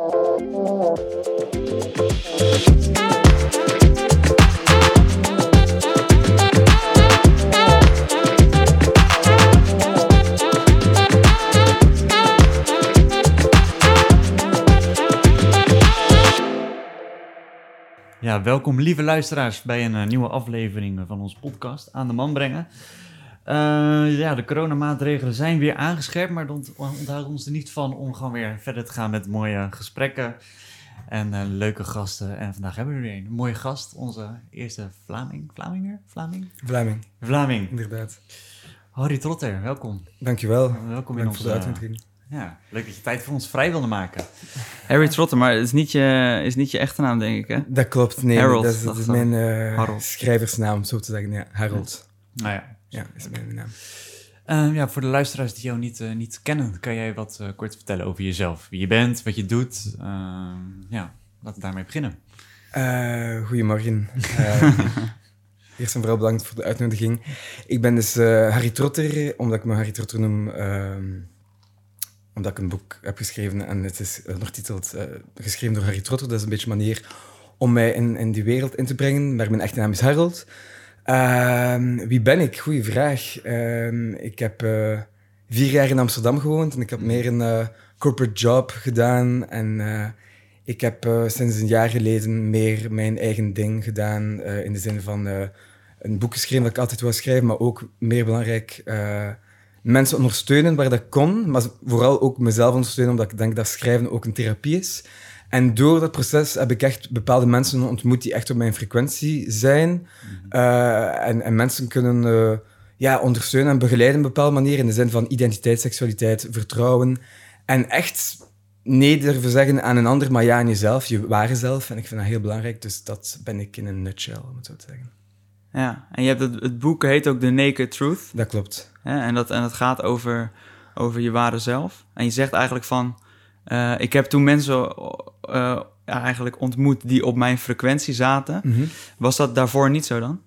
Ja, welkom lieve luisteraars bij een eh, nieuwe aflevering van onze podcast Aan de Man Brengen. Uh, ja, de coronamaatregelen zijn weer aangescherpt, maar ont onthouden ons er niet van om gewoon weer verder te gaan met mooie gesprekken en uh, leuke gasten. En vandaag hebben we weer een mooie gast, onze eerste Vlaming. Vlaminger? Vlaming? Vlaming. Vlaming. Inderdaad. Harry Trotter, welkom. Dankjewel. Welkom Dank in voor de onze... uitnodiging. Ja, leuk dat je tijd voor ons vrij wilde maken. Harry Trotter, maar het is niet je, is niet je echte naam, denk ik, hè? Dat klopt, nee. Harold, dat is, dat mijn eh, schrijversnaam, zo te zeggen. Ja, Harold. Nou ja, Ja, is mijn naam. Eh, ja, voor de luisteraars die jou niet, eh, niet kennen, kan jij wat eh, kort vertellen over jezelf? Wie je bent, wat je doet. Eh, ja, laten we daarmee beginnen. Eh, goedemorgen. Eh, eerst en vooral bedankt voor de uitnodiging. Ik ben dus eh, Harry Trotter, omdat ik me Harry Trotter noem, ehm, omdat ik een boek heb geschreven en het is uh, ondertiteld geschreven door Harry Trotter. Dat is een beetje een manier om mij in, in die wereld in te brengen, maar mijn echte naam is Harold. Ehm, wie ben ik? Goeie vraag. Ehm, ik heb eh, vier jaar in Amsterdam gewoond en ik heb meer een eh, corporate job gedaan en... eh, ik heb sinds een jaar geleden meer mijn eigen ding gedaan. in de zin van een boek geschreven dat ik altijd wil schrijven, maar ook meer belangrijk, mensen ondersteunen waar dat kon. Maar vooral ook mezelf ondersteunen, omdat ik denk dat schrijven ook een therapie is. En door dat proces heb ik echt bepaalde mensen ontmoet die echt op mijn frequentie zijn. Eh, en, en mensen kunnen eh, ja, ondersteunen en begeleiden op een bepaalde manier. In de zin van identiteit, seksualiteit, vertrouwen. En echt nee durven zeggen aan een ander, maar ja aan jezelf, je ware zelf. En ik vind dat heel belangrijk, dus dat ben ik in een nutshell, om het zo te zeggen. Ja, en je hebt het, het boek heet ook The Naked Truth. Dat klopt. En, dat, en dat gaat over, over je ware zelf. En je zegt eigenlijk van... eh, ik heb toen mensen eh, eigenlijk ontmoet die op mijn frequentie zaten. Mhm. Was dat daarvoor niet zo dan?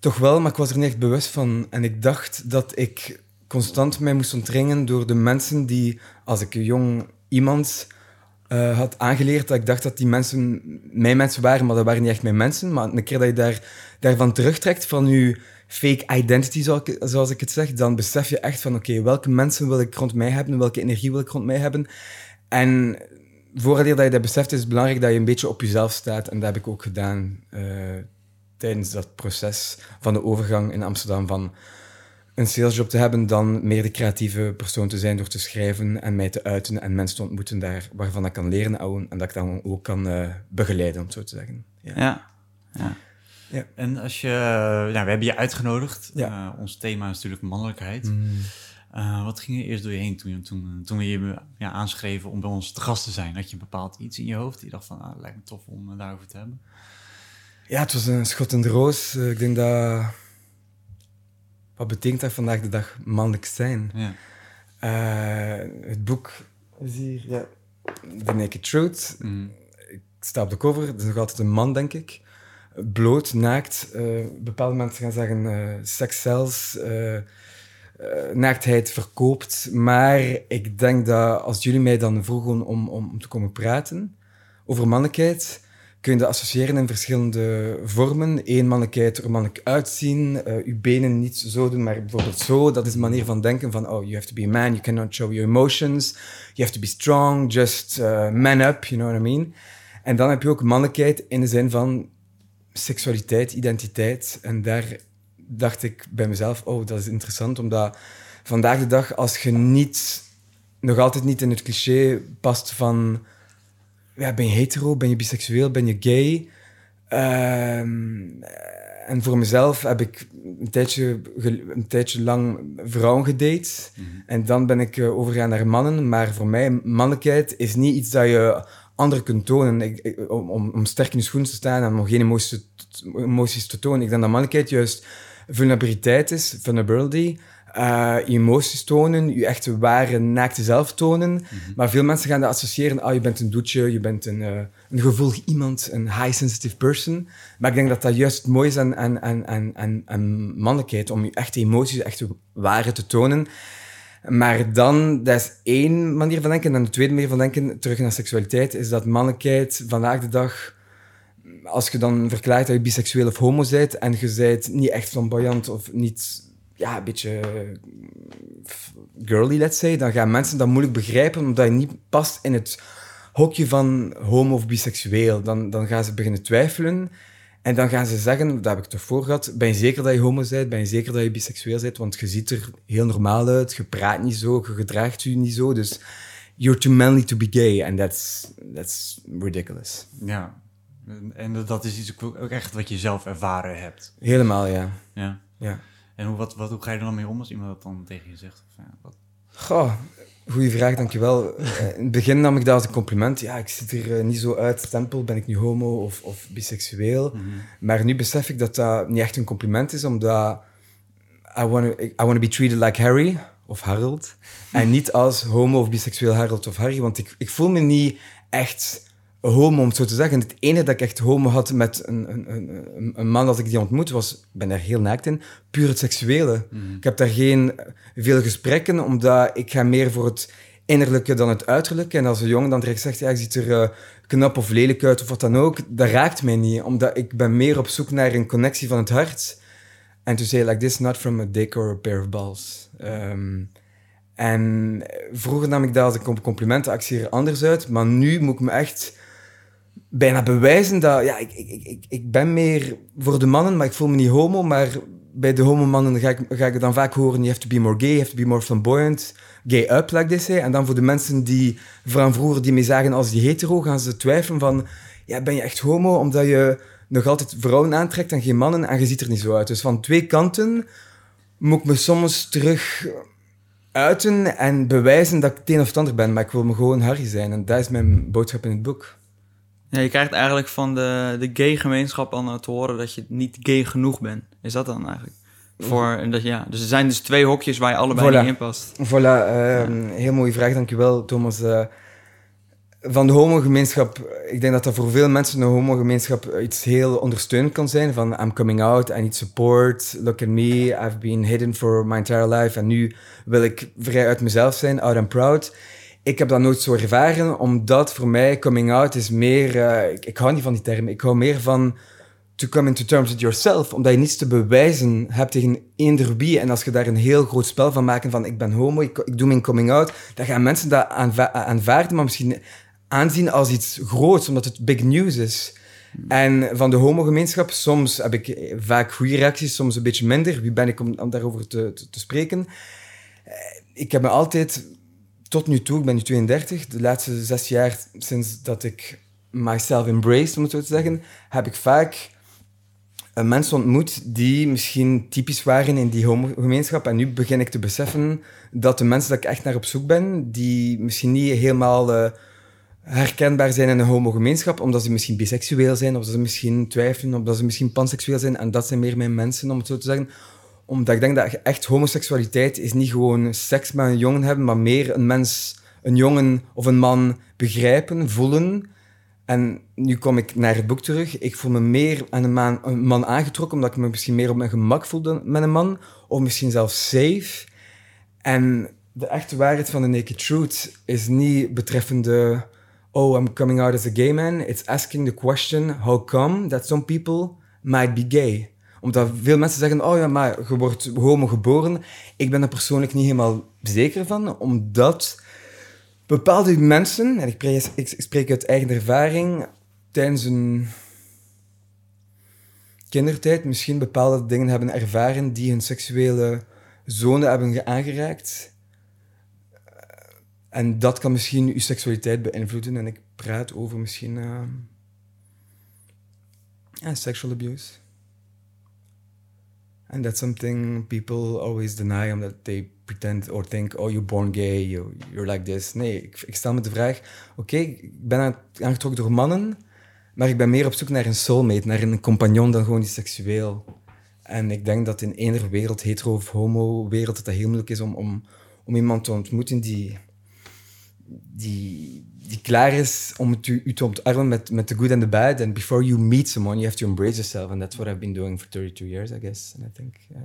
Toch wel, maar ik was er niet echt bewust van. En ik dacht dat ik constant mij moest ontringen door de mensen die, als ik een jong iemand eh, had aangeleerd, dat ik dacht dat die mensen mijn mensen waren, maar dat waren niet echt mijn mensen. Maar een keer dat je daar, daarvan terugtrekt, van je fake identity, zoals ik, het zeg, dan besef je echt van, oké, welke mensen wil ik rond mij hebben, welke energie wil ik rond mij hebben. En voordat je dat beseft, is het belangrijk dat je een beetje op jezelf staat. En dat heb ik ook gedaan eh, tijdens dat proces van de overgang in Amsterdam van een salesjob te hebben, dan meer de creatieve persoon te zijn door te schrijven en mij te uiten en mensen te ontmoeten daar waarvan ik kan leren en dat ik dan ook kan eh, begeleiden, om zo te zeggen. Ja. ja. En als je, nou, we hebben je uitgenodigd. Ja. Eh, ons thema is natuurlijk mannelijkheid. Mm. Eh, wat ging er eerst door je heen toen, toen, toen we je ja, aanschreven om bij ons te gast te zijn? Had je een bepaald iets in je hoofd? Die dacht van, ah, het lijkt me tof om het daarover te hebben. Ja, het was een schot in de roos. Eh, ik denk dat... Wat betekent dat vandaag de dag mannelijk zijn? Ja. Eh, het boek is hier, ja. The Naked Truth. Mm. Ik sta op de cover, het is nog altijd een man, denk ik. Bloot, naakt. Eh, bepaalde mensen gaan zeggen eh sex sells, eh, naaktheid verkoopt. Maar ik denk dat als jullie mij dan vroegen om, om, om te komen praten over mannelijkheid, kun je dat associëren in verschillende vormen. Eén mannelijkheid, er mannelijk uitzien, eh je benen niet zo doen, maar bijvoorbeeld zo. Dat is een manier van denken van, oh, you have to be a man, you cannot show your emotions, you have to be strong, just man up, you know what I mean? En dan heb je ook mannelijkheid in de zin van seksualiteit, identiteit. En daar dacht ik bij mezelf, oh, dat is interessant, omdat vandaag de dag, als je niet, nog altijd niet in het cliché past van, ja, ben je hetero, ben je biseksueel, ben je gay? Ehm, en voor mezelf heb ik een tijdje, een tijdje lang vrouwen gedate. En dan ben ik eh, overgegaan naar mannen. Maar voor mij, mannelijkheid is niet iets dat je anderen kunt tonen. Ik, ik- om, om, sterk in je schoenen te staan en om geen emoties te, emoties te tonen. Ik denk dat mannelijkheid juist vulnerabiliteit is, vulnerability. eh, je emoties tonen, je echte ware naakte zelf tonen. Maar veel mensen gaan dat associëren. Ah, je bent een doetje, je bent een, eh, een gevoelig iemand, een high sensitive person. Maar ik denk dat dat juist het mooie is aan, aan, aan, aan, aan, aan mannelijkheid, om je echte emoties, je echte ware te tonen. Maar dan, dat is één manier van denken. En de tweede manier van denken, terug naar seksualiteit, is dat mannelijkheid vandaag de dag, als je dan verklaart dat je biseksueel of homo bent, en je bent niet echt flamboyant of niet, ja, een beetje girly, let's say, dan gaan mensen dat moeilijk begrijpen, omdat je niet past in het hokje van homo of biseksueel. Dan, dan gaan ze beginnen twijfelen. En dan gaan ze zeggen, dat heb ik toch voor gehad, ben je zeker dat je homo bent? Ben je zeker dat je biseksueel bent? Want je ziet er heel normaal uit, je praat niet zo, je gedraagt je niet zo. Dus you're too manly to be gay. And that's, that's ridiculous. Ja, en dat is iets ook echt wat je zelf ervaren hebt. Helemaal, ja. Ja. ja. En hoe, wat, wat, hoe ga je er dan mee om als iemand dat dan tegen je zegt? Of, ja, wat? Goh, goeie vraag, dankjewel. Uh, in het begin nam ik dat als een compliment. Ja, ik zit er uh, niet zo uit, stempel, ben ik nu homo of, of biseksueel. Mhm. Maar nu besef ik dat dat niet echt een compliment is, omdat I want I wanna be treated like Harry of Harold. En niet als homo of biseksueel Harold of Harry, want ik, ik voel me niet echt homo, om het zo te zeggen. Het enige dat ik echt homo had met een, een, een, een man dat ik die ontmoet was, ik ben daar heel naakt in, puur het seksuele. Ik heb daar geen veel gesprekken, omdat ik ga meer voor het innerlijke dan het uiterlijke. En als een jongen dan direct zegt, ja, je ziet er uh, knap of lelijk uit of wat dan ook, dat raakt mij niet, omdat ik ben meer op zoek naar een connectie van het hart. En to say like this, not from a dick or a pair of balls. Um, en vroeger nam ik dat als een compliment, ik zie er anders uit, maar nu moet ik me echt bijna bewijzen dat... Ja, ik, ik, ik, ik ben meer voor de mannen, maar ik voel me niet homo. Maar bij de homo-mannen ga ik, ga ik dan vaak horen... You have to be more gay, you have to be more flamboyant. Gay up, like they say. En dan voor de mensen die van vroeger die me zagen als die hetero... gaan ze twijfelen van... Ja, ben je echt homo omdat je nog altijd vrouwen aantrekt en geen mannen... en je ziet er niet zo uit. Dus van twee kanten moet ik me soms terug uiten en bewijzen dat ik het een of het ander ben. Maar ik wil me gewoon Harry zijn. En dat is mijn boodschap in het boek. Ja, je krijgt eigenlijk van de, de gay-gemeenschap al te horen dat je niet gay genoeg bent. Is dat dan eigenlijk? Voor, dat, ja. Dus er zijn dus twee hokjes waar je allebei voilà. niet in past. Voilà, uh, ja. heel mooie vraag, dankjewel Thomas. Uh, van de homogemeenschap, ik denk dat dat voor veel mensen de homogemeenschap iets heel ondersteunend kan zijn. Van I'm coming out, I need support, look at me, I've been hidden for my entire life. En nu wil ik vrij uit mezelf zijn, out and proud ik heb dat nooit zo ervaren, omdat voor mij coming out is meer... Uh, ik, hou niet van die term. Ik hou meer van to come into terms with yourself. Omdat je niets te bewijzen hebt tegen eender wie. En als je daar een heel groot spel van maakt van ik ben homo, ik, doe mijn coming out, dan gaan mensen dat aanva aanvaarden, maar misschien aanzien als iets groots, omdat het big news is. En van de homogemeenschap, soms heb ik vaak goede reacties, soms een beetje minder. Wie ben ik om, daarover te, te, te spreken? Ik heb me altijd tot nu toe, ik ben nu 32, de laatste zes jaar sinds dat ik myself embraced, om het zo te zeggen, heb ik vaak mensen ontmoet die misschien typisch waren in die homogemeenschap. En nu begin ik te beseffen dat de mensen dat ik echt naar op zoek ben, die misschien niet helemaal uh, herkenbaar zijn in een homogemeenschap, omdat ze misschien biseksueel zijn, of dat ze misschien twijfelen, of dat ze misschien panseksueel zijn. En dat zijn meer mijn mensen, om het zo te zeggen omdat ik denk dat echt homoseksualiteit is niet gewoon seks met een jongen hebben, maar meer een mens, een jongen of een man begrijpen, voelen. En nu kom ik naar het boek terug. Ik voel me meer aan een man, aangetrokken, omdat ik me misschien meer op mijn gemak voelde met een man. Of misschien zelfs safe. En de echte waarheid van de Naked Truth is niet betreffende... Oh, I'm coming out as a gay man. It's asking the question, how come that some people might be gay? Omdat veel mensen zeggen, oh ja, maar je wordt homo geboren. Ik ben er persoonlijk niet helemaal zeker van, omdat bepaalde mensen, en ik, spreek, uit eigen ervaring, tijdens een kindertijd misschien bepaalde dingen hebben ervaren die hun seksuele zone hebben aangeraakt. En dat kan misschien je seksualiteit beïnvloeden. En ik praat over misschien uh, sexual abuse. And that's something people always deny, omdat they pretend or think, oh, you're born gay, you, you're like this. Nee, ik, stel me de vraag, oké, ik ben aangetrokken door mannen, maar ik ben meer op zoek naar een soulmate, naar een compagnon dan gewoon die seksueel. En ik denk dat in eender wereld, hetero of homo wereld, dat het heel moeilijk is om, om, om iemand te ontmoeten die, die, die klaar is om u, u te omarmen met, met the good and the bad. And before you meet someone, you have to embrace yourself. And that's what I've been doing for 32 years, I guess. And I think, uh,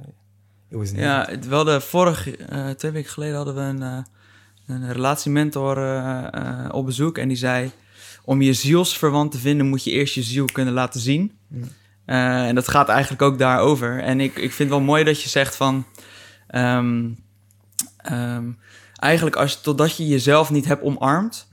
It was Ja, het, wel de vorige, eh, twee weken geleden hadden we een, eh, een relatiementor eh, op bezoek. En die zei, om je zielsverwant te vinden moet je eerst je ziel kunnen laten zien. Eh, en dat gaat eigenlijk ook daarover. En ik, ik vind het wel mooi dat je zegt van... ehm, ehm, eigenlijk als, totdat je jezelf niet hebt omarmd,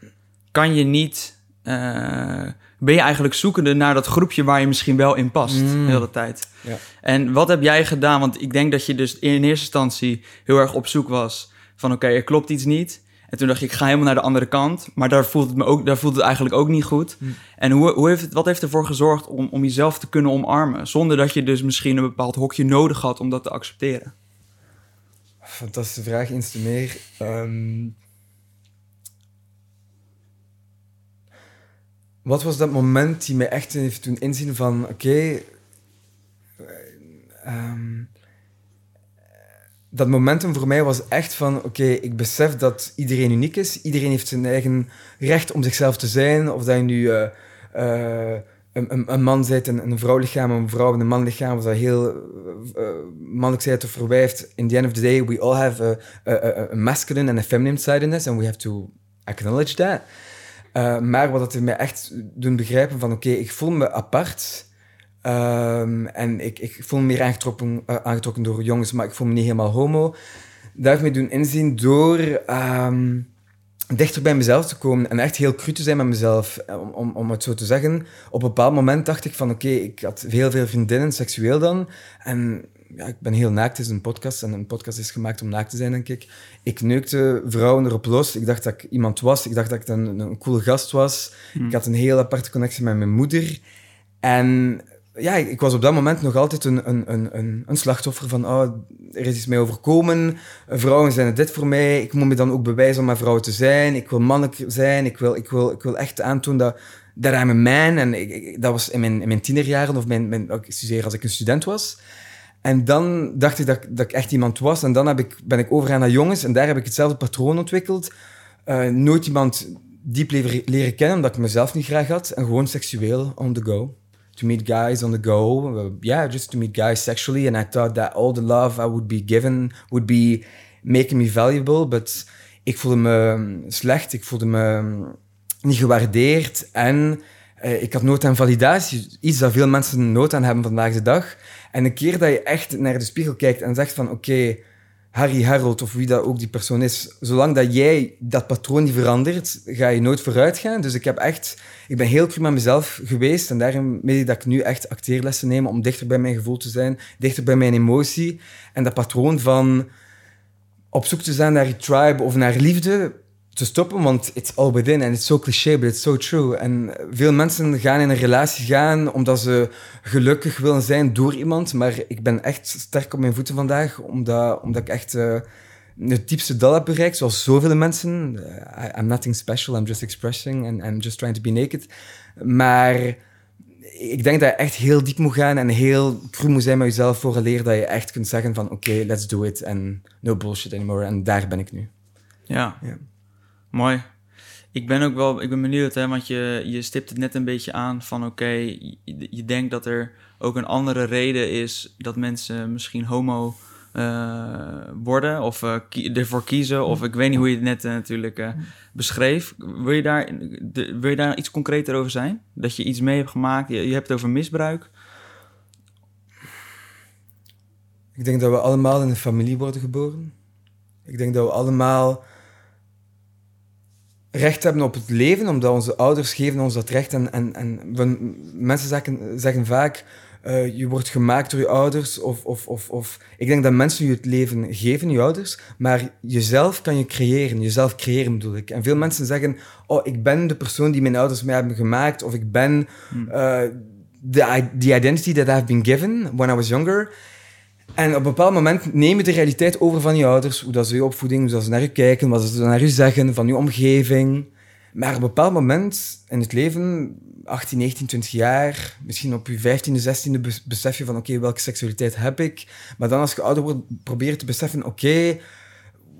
kan je niet... eh, ben je eigenlijk zoekende naar dat groepje waar je misschien wel in past, Mm. de hele tijd. Ja. En wat heb jij gedaan? Want ik denk dat je dus in eerste instantie heel erg op zoek was van oké, er klopt iets niet. En toen dacht je, ik ga helemaal naar de andere kant. Maar daar voelt het, me ook, daar voelt het eigenlijk ook niet goed. Mm. En hoe, hoe heeft wat heeft ervoor gezorgd om, om jezelf te kunnen omarmen? Zonder dat je dus misschien een bepaald hokje nodig had om dat te accepteren. Fantastische vraag, eens te meer. Ehm, wat was dat moment die mij echt heeft doen inzien van... Oké... eh, ehm, dat momentum voor mij was echt van... Oké, ik besef dat iedereen uniek is. Iedereen heeft zijn eigen recht om zichzelf te zijn. Of dat je nu... eh, eh, een, een, een man bent en een vrouwlichaam, een vrouw en een mannenlichaam, of dat heel mannelijk zijt of verwijft. In the end of the day, we all have a- a masculine and a feminine side in us, and we have to acknowledge that. Eh, maar wat het mij echt doen begrijpen van, oké, ik voel me apart. ehm, en ik, ik voel me meer aangetrokken, eh, aangetrokken door jongens, maar ik voel me niet helemaal homo. Mij doen inzien door ehm, dichter bij mezelf te komen en echt heel cru te zijn met mezelf, eh, om, om, om het zo te zeggen. Op een bepaald moment dacht ik van, oké, ik had heel veel vriendinnen, seksueel dan. En ja, ik ben heel naakt, het is een podcast. En een podcast is gemaakt om naakt te zijn, denk ik. Ik neukte vrouwen erop los. Ik dacht dat ik iemand was. Ik dacht dat ik een, een cool gast was. Ik had een heel aparte connectie met mijn moeder. En ja, ik was op dat moment nog altijd een, een, een, een, een slachtoffer van... Oh, er is iets mij overkomen. Vrouwen zijn dit voor mij. Ik moet me dan ook bewijzen om een vrouw te zijn. Ik wil mannelijk zijn. Ik wil, ik wil, ik wil echt aantonen dat... Dat I'm a man. En ik, ik- dat was in mijn, in mijn tienerjaren, of mijn, mijn, ik studeer als ik een student was. En dan dacht ik dat, dat ik echt iemand was. En dan heb ik, ben ik overgegaan naar jongens. En daar heb ik hetzelfde patroon ontwikkeld. Eh, nooit iemand diep leren, kennen, omdat ik mezelf niet graag had. En gewoon seksueel, on the go. To meet guys on the go. Uh, yeah, just to meet guys sexually. And I thought that all the love I would be given would be making me valuable. But ik voelde me um, slecht. Ik voelde me um, niet gewaardeerd. En eh, ik had nood aan validatie. Iets dat veel mensen nood aan hebben vandaag de dag. En een keer dat je echt naar de spiegel kijkt en zegt van oké, Harry Harold of wie dat ook die persoon is, zolang dat jij dat patroon niet verandert, ga je nooit vooruit gaan. Dus ik heb echt, ik ben heel cru met mezelf geweest en daarom ik dat ik nu echt acteerlessen neem om dichter bij mijn gevoel te zijn, dichter bij mijn emotie. En dat patroon van op zoek te zijn naar je tribe of naar liefde, te stoppen, want it's all within en it's so cliché, but it's so true. En veel mensen gaan in een relatie gaan omdat ze gelukkig willen zijn door iemand, maar ik ben echt sterk op mijn voeten vandaag, omdat, omdat ik echt eh, het diepste dal heb bereikt, zoals zoveel mensen. Eh, I'm nothing special, I'm just expressing and I'm just trying to be naked. Maar ik denk dat je echt heel diep moet gaan en heel cru moet zijn met jezelf vooraleer dat je echt kunt zeggen van oké, let's do it en no bullshit anymore. En daar ben ik nu. Ja, Ja. Mooi. Ik ben ook wel, ik ben benieuwd, hè, want je, je stipt het net een beetje aan van oké, je, denkt dat er ook een andere reden is dat mensen misschien homo eh, worden of eh, ervoor kiezen. Of ik weet niet hoe je het net eh, natuurlijk beschreef. Wil je, daar, wil je daar iets concreter over zijn? Dat je iets mee hebt gemaakt? Je, je hebt het over misbruik. Ik denk dat we allemaal in een familie worden geboren. Ik denk dat we allemaal recht hebben op het leven, omdat onze ouders geven ons dat recht. En, en, en we- mensen zeggen, zeggen vaak, eh, je wordt gemaakt door je ouders. Of, of, of, of. Ik denk dat mensen je het leven geven, je ouders, maar jezelf kan je creëren. Jezelf creëren bedoel ik. En veel mensen zeggen, oh, ik ben de persoon die mijn ouders mij hebben gemaakt, of ik ben eh, the, the identity that I've been given when I was younger. En op een bepaald moment neem je de realiteit over van je ouders, hoe dat ze je opvoeding, hoe ze naar je kijken, wat ze naar je zeggen, van je omgeving. Maar op een bepaald moment in het leven, 18, 19, 20 jaar, misschien op je 15e, 16e, bes- besef je van oké, welke seksualiteit heb ik? Maar dan als je ouder wordt, probeer je te beseffen, oké,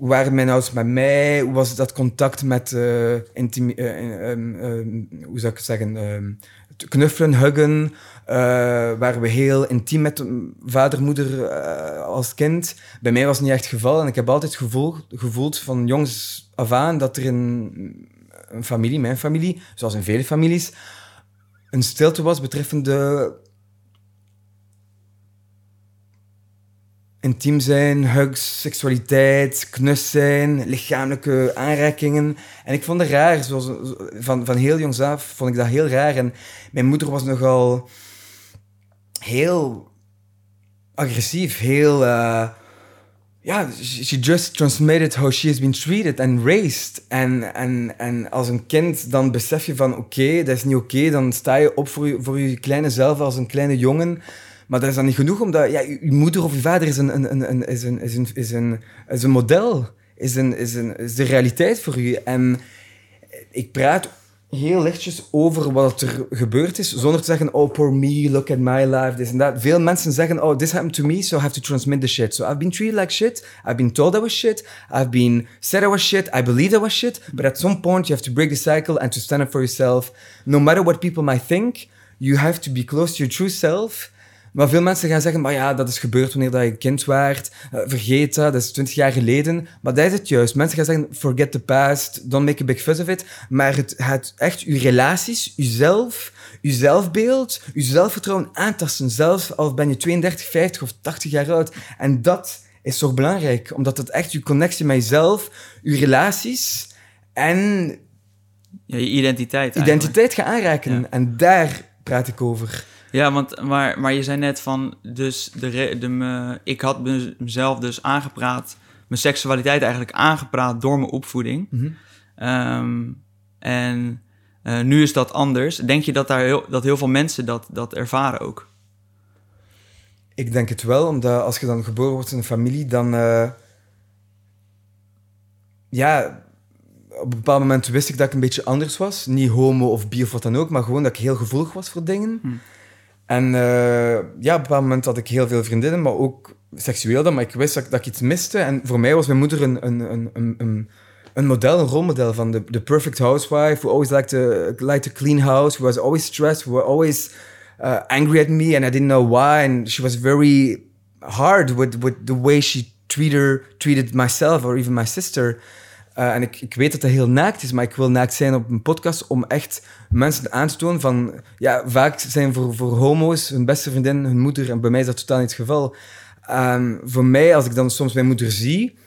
hoe waren mijn ouders met mij? Hoe was dat contact met uh, intimi- uh, um, hoe zou ik het zeggen? knuffelen, huggen. waren we heel intiem met vader, moeder als kind. Bij mij was het niet echt het geval. En ik heb altijd gevoeld, gevoeld van jongs af aan dat er in een familie, mijn familie, zoals in vele families, een stilte was betreffende intiem zijn, hugs, seksualiteit, knus zijn, lichamelijke aanrakingen. En ik vond het raar, zoals, van, van heel jongs af vond ik dat heel raar. En mijn moeder was nogal heel agressief, heel... Uh, ja, she just transmitted how she has been treated and raised. En, en, en als een kind dan besef je van oké, dat is niet oké. dan sta je op voor je, voor je kleine zelf als een kleine jongen. Maar dat is dan niet genoeg, omdat ja, je moeder of je vader is een, een, is een, is een, een, model. Is, een, is, een, de realiteit voor je. En ik praat heel lichtjes over wat er gebeurd is, zonder te zeggen, oh, poor me, look at my life, this and that. Veel mensen zeggen, oh, this happened to me, so I have to transmit the shit. So I've been treated like shit, I've been told I was shit, I've been said I was shit, I believed I was shit, but at some point you have to break the cycle and to stand up for yourself. No matter what people might think, you have to be close to your true self maar veel mensen gaan zeggen, maar ja, dat is gebeurd wanneer dat je kind waart. Uh, vergeet dat, dat is twintig jaar geleden. Maar dat is het juist. Mensen gaan zeggen, forget the past, don't make a big fuss of it. Maar het, het echt, uw relaties, uzelf, uw zelfbeeld, uw zelfvertrouwen aantasten. Zelfs al ben je 32, 50 of 80 jaar oud. En dat is toch belangrijk, omdat het echt uw connectie met jezelf, uw relaties en... Ja, je identiteit Identiteit gaan aanraken. En daar praat ik over. Ja, want, maar, maar je zei net van, dus de, de, me, ik had mezelf dus aangepraat, mijn seksualiteit eigenlijk aangepraat door mijn opvoeding. Mhm. Ehm, en uh, nu is dat anders. Denk je dat, daar heel, dat heel veel mensen dat, dat ervaren ook? Ik denk het wel, omdat als je dan geboren wordt in een familie, dan... Uh, ja, op een bepaald moment wist ik dat ik een beetje anders was. Niet homo of bi of wat dan ook, maar gewoon dat ik heel gevoelig was voor dingen. Hm. En uh, ja, op een bepaald moment had ik heel veel vriendinnen, maar ook seksueel dan. Maar ik wist dat, ik iets miste. En voor mij was mijn moeder een, een, een, een, een model, een rolmodel van de, the perfect housewife who always liked to, liked to clean house, who was always stressed, who was always uh, angry at me and I didn't know why. And she was very hard with, with the way she treated, treated myself or even my sister. Uh, en ik, ik weet dat dat heel naakt is, maar ik wil naakt zijn op een podcast om echt mensen aan te tonen van... Ja, vaak zijn voor, voor homo's hun beste vriendin hun moeder en bij mij is dat totaal niet het geval. Um, voor mij, als ik dan soms mijn moeder zie,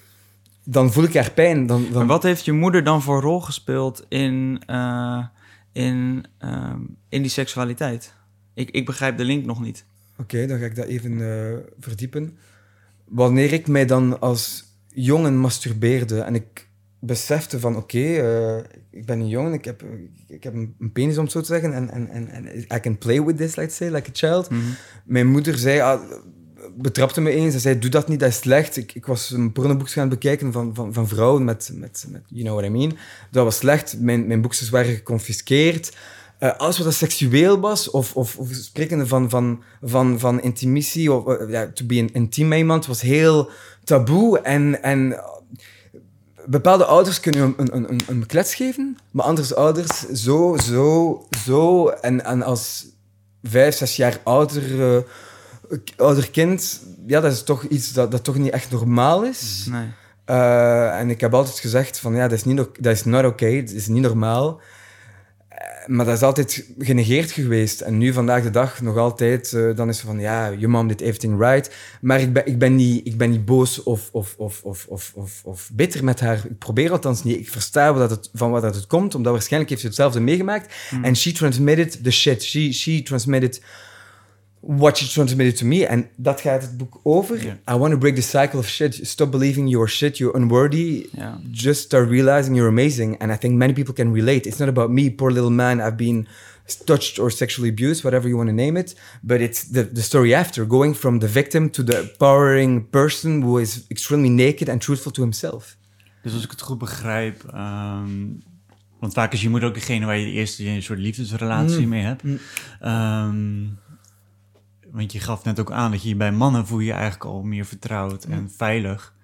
dan voel ik haar pijn. Dan, dan... wat heeft je moeder dan voor rol gespeeld in, uh, in, uh, in die seksualiteit? Ik, ik begrijp de link nog niet. Oké, dan ga ik dat even uh, verdiepen. Wanneer ik mij dan als jongen masturbeerde en ik besefte van oké, okay, uh, ik ben een jongen, ik heb, ik heb een, penis om het zo te zeggen, en, en, en I can play with this, let's say, like a child. Mm -hmm. Mijn moeder zei, ah, betrapte me eens, ze zei, doe dat niet, dat is slecht. Ik, ik was een pornoboekje gaan bekijken van, van, van vrouwen met, met, met, you know what I mean. Dat was slecht, mijn, mijn boekjes waren geconfiskeerd. Uh, alles wat seksueel was, of, of, of sprekende van, van, van, van intimatie, of uh, ja, to be intiem iemand, was heel taboe. En, en bepaalde ouders kunnen een, een, een, een klets geven, maar andere ouders zo, zo, zo. En, en als vijf, zes jaar ouder, uh, ouder kind, ja, dat is toch iets dat, dat toch niet echt normaal is. Nee. Uh, en ik heb altijd gezegd van, ja, dat is, niet, dat is not okay, het is niet normaal maar dat is altijd genegeerd geweest. En nu, vandaag de dag, nog altijd, uh, dan is het van, ja, je mom did everything right. Maar ik ben, ik ben, niet, ik ben niet boos of, of, of, of, of, of, of bitter met haar. Ik probeer althans niet. Ik versta wat het, van wat dat het komt, omdat waarschijnlijk heeft ze hetzelfde meegemaakt. Hmm. En she transmitted the shit. She, she transmitted what she transmitted to me. En dat gaat het boek over. I want to break the cycle of shit. Stop believing you're shit, you're unworthy. Just start realizing you're amazing. And I think many people can relate. It's not about me, poor little man. I've been touched or sexually abused, whatever you want to name it. But it's the, the story after, going from the victim to the empowering person who is extremely naked and truthful to himself. Dus als ik het goed begrijp, um, want vaak is je moeder ook degene waar je de eerste een soort liefdesrelatie mm. mee hebt. Mm. Um, want je gaf net ook aan dat je bij mannen voel je, je eigenlijk al meer vertrouwd en veilig.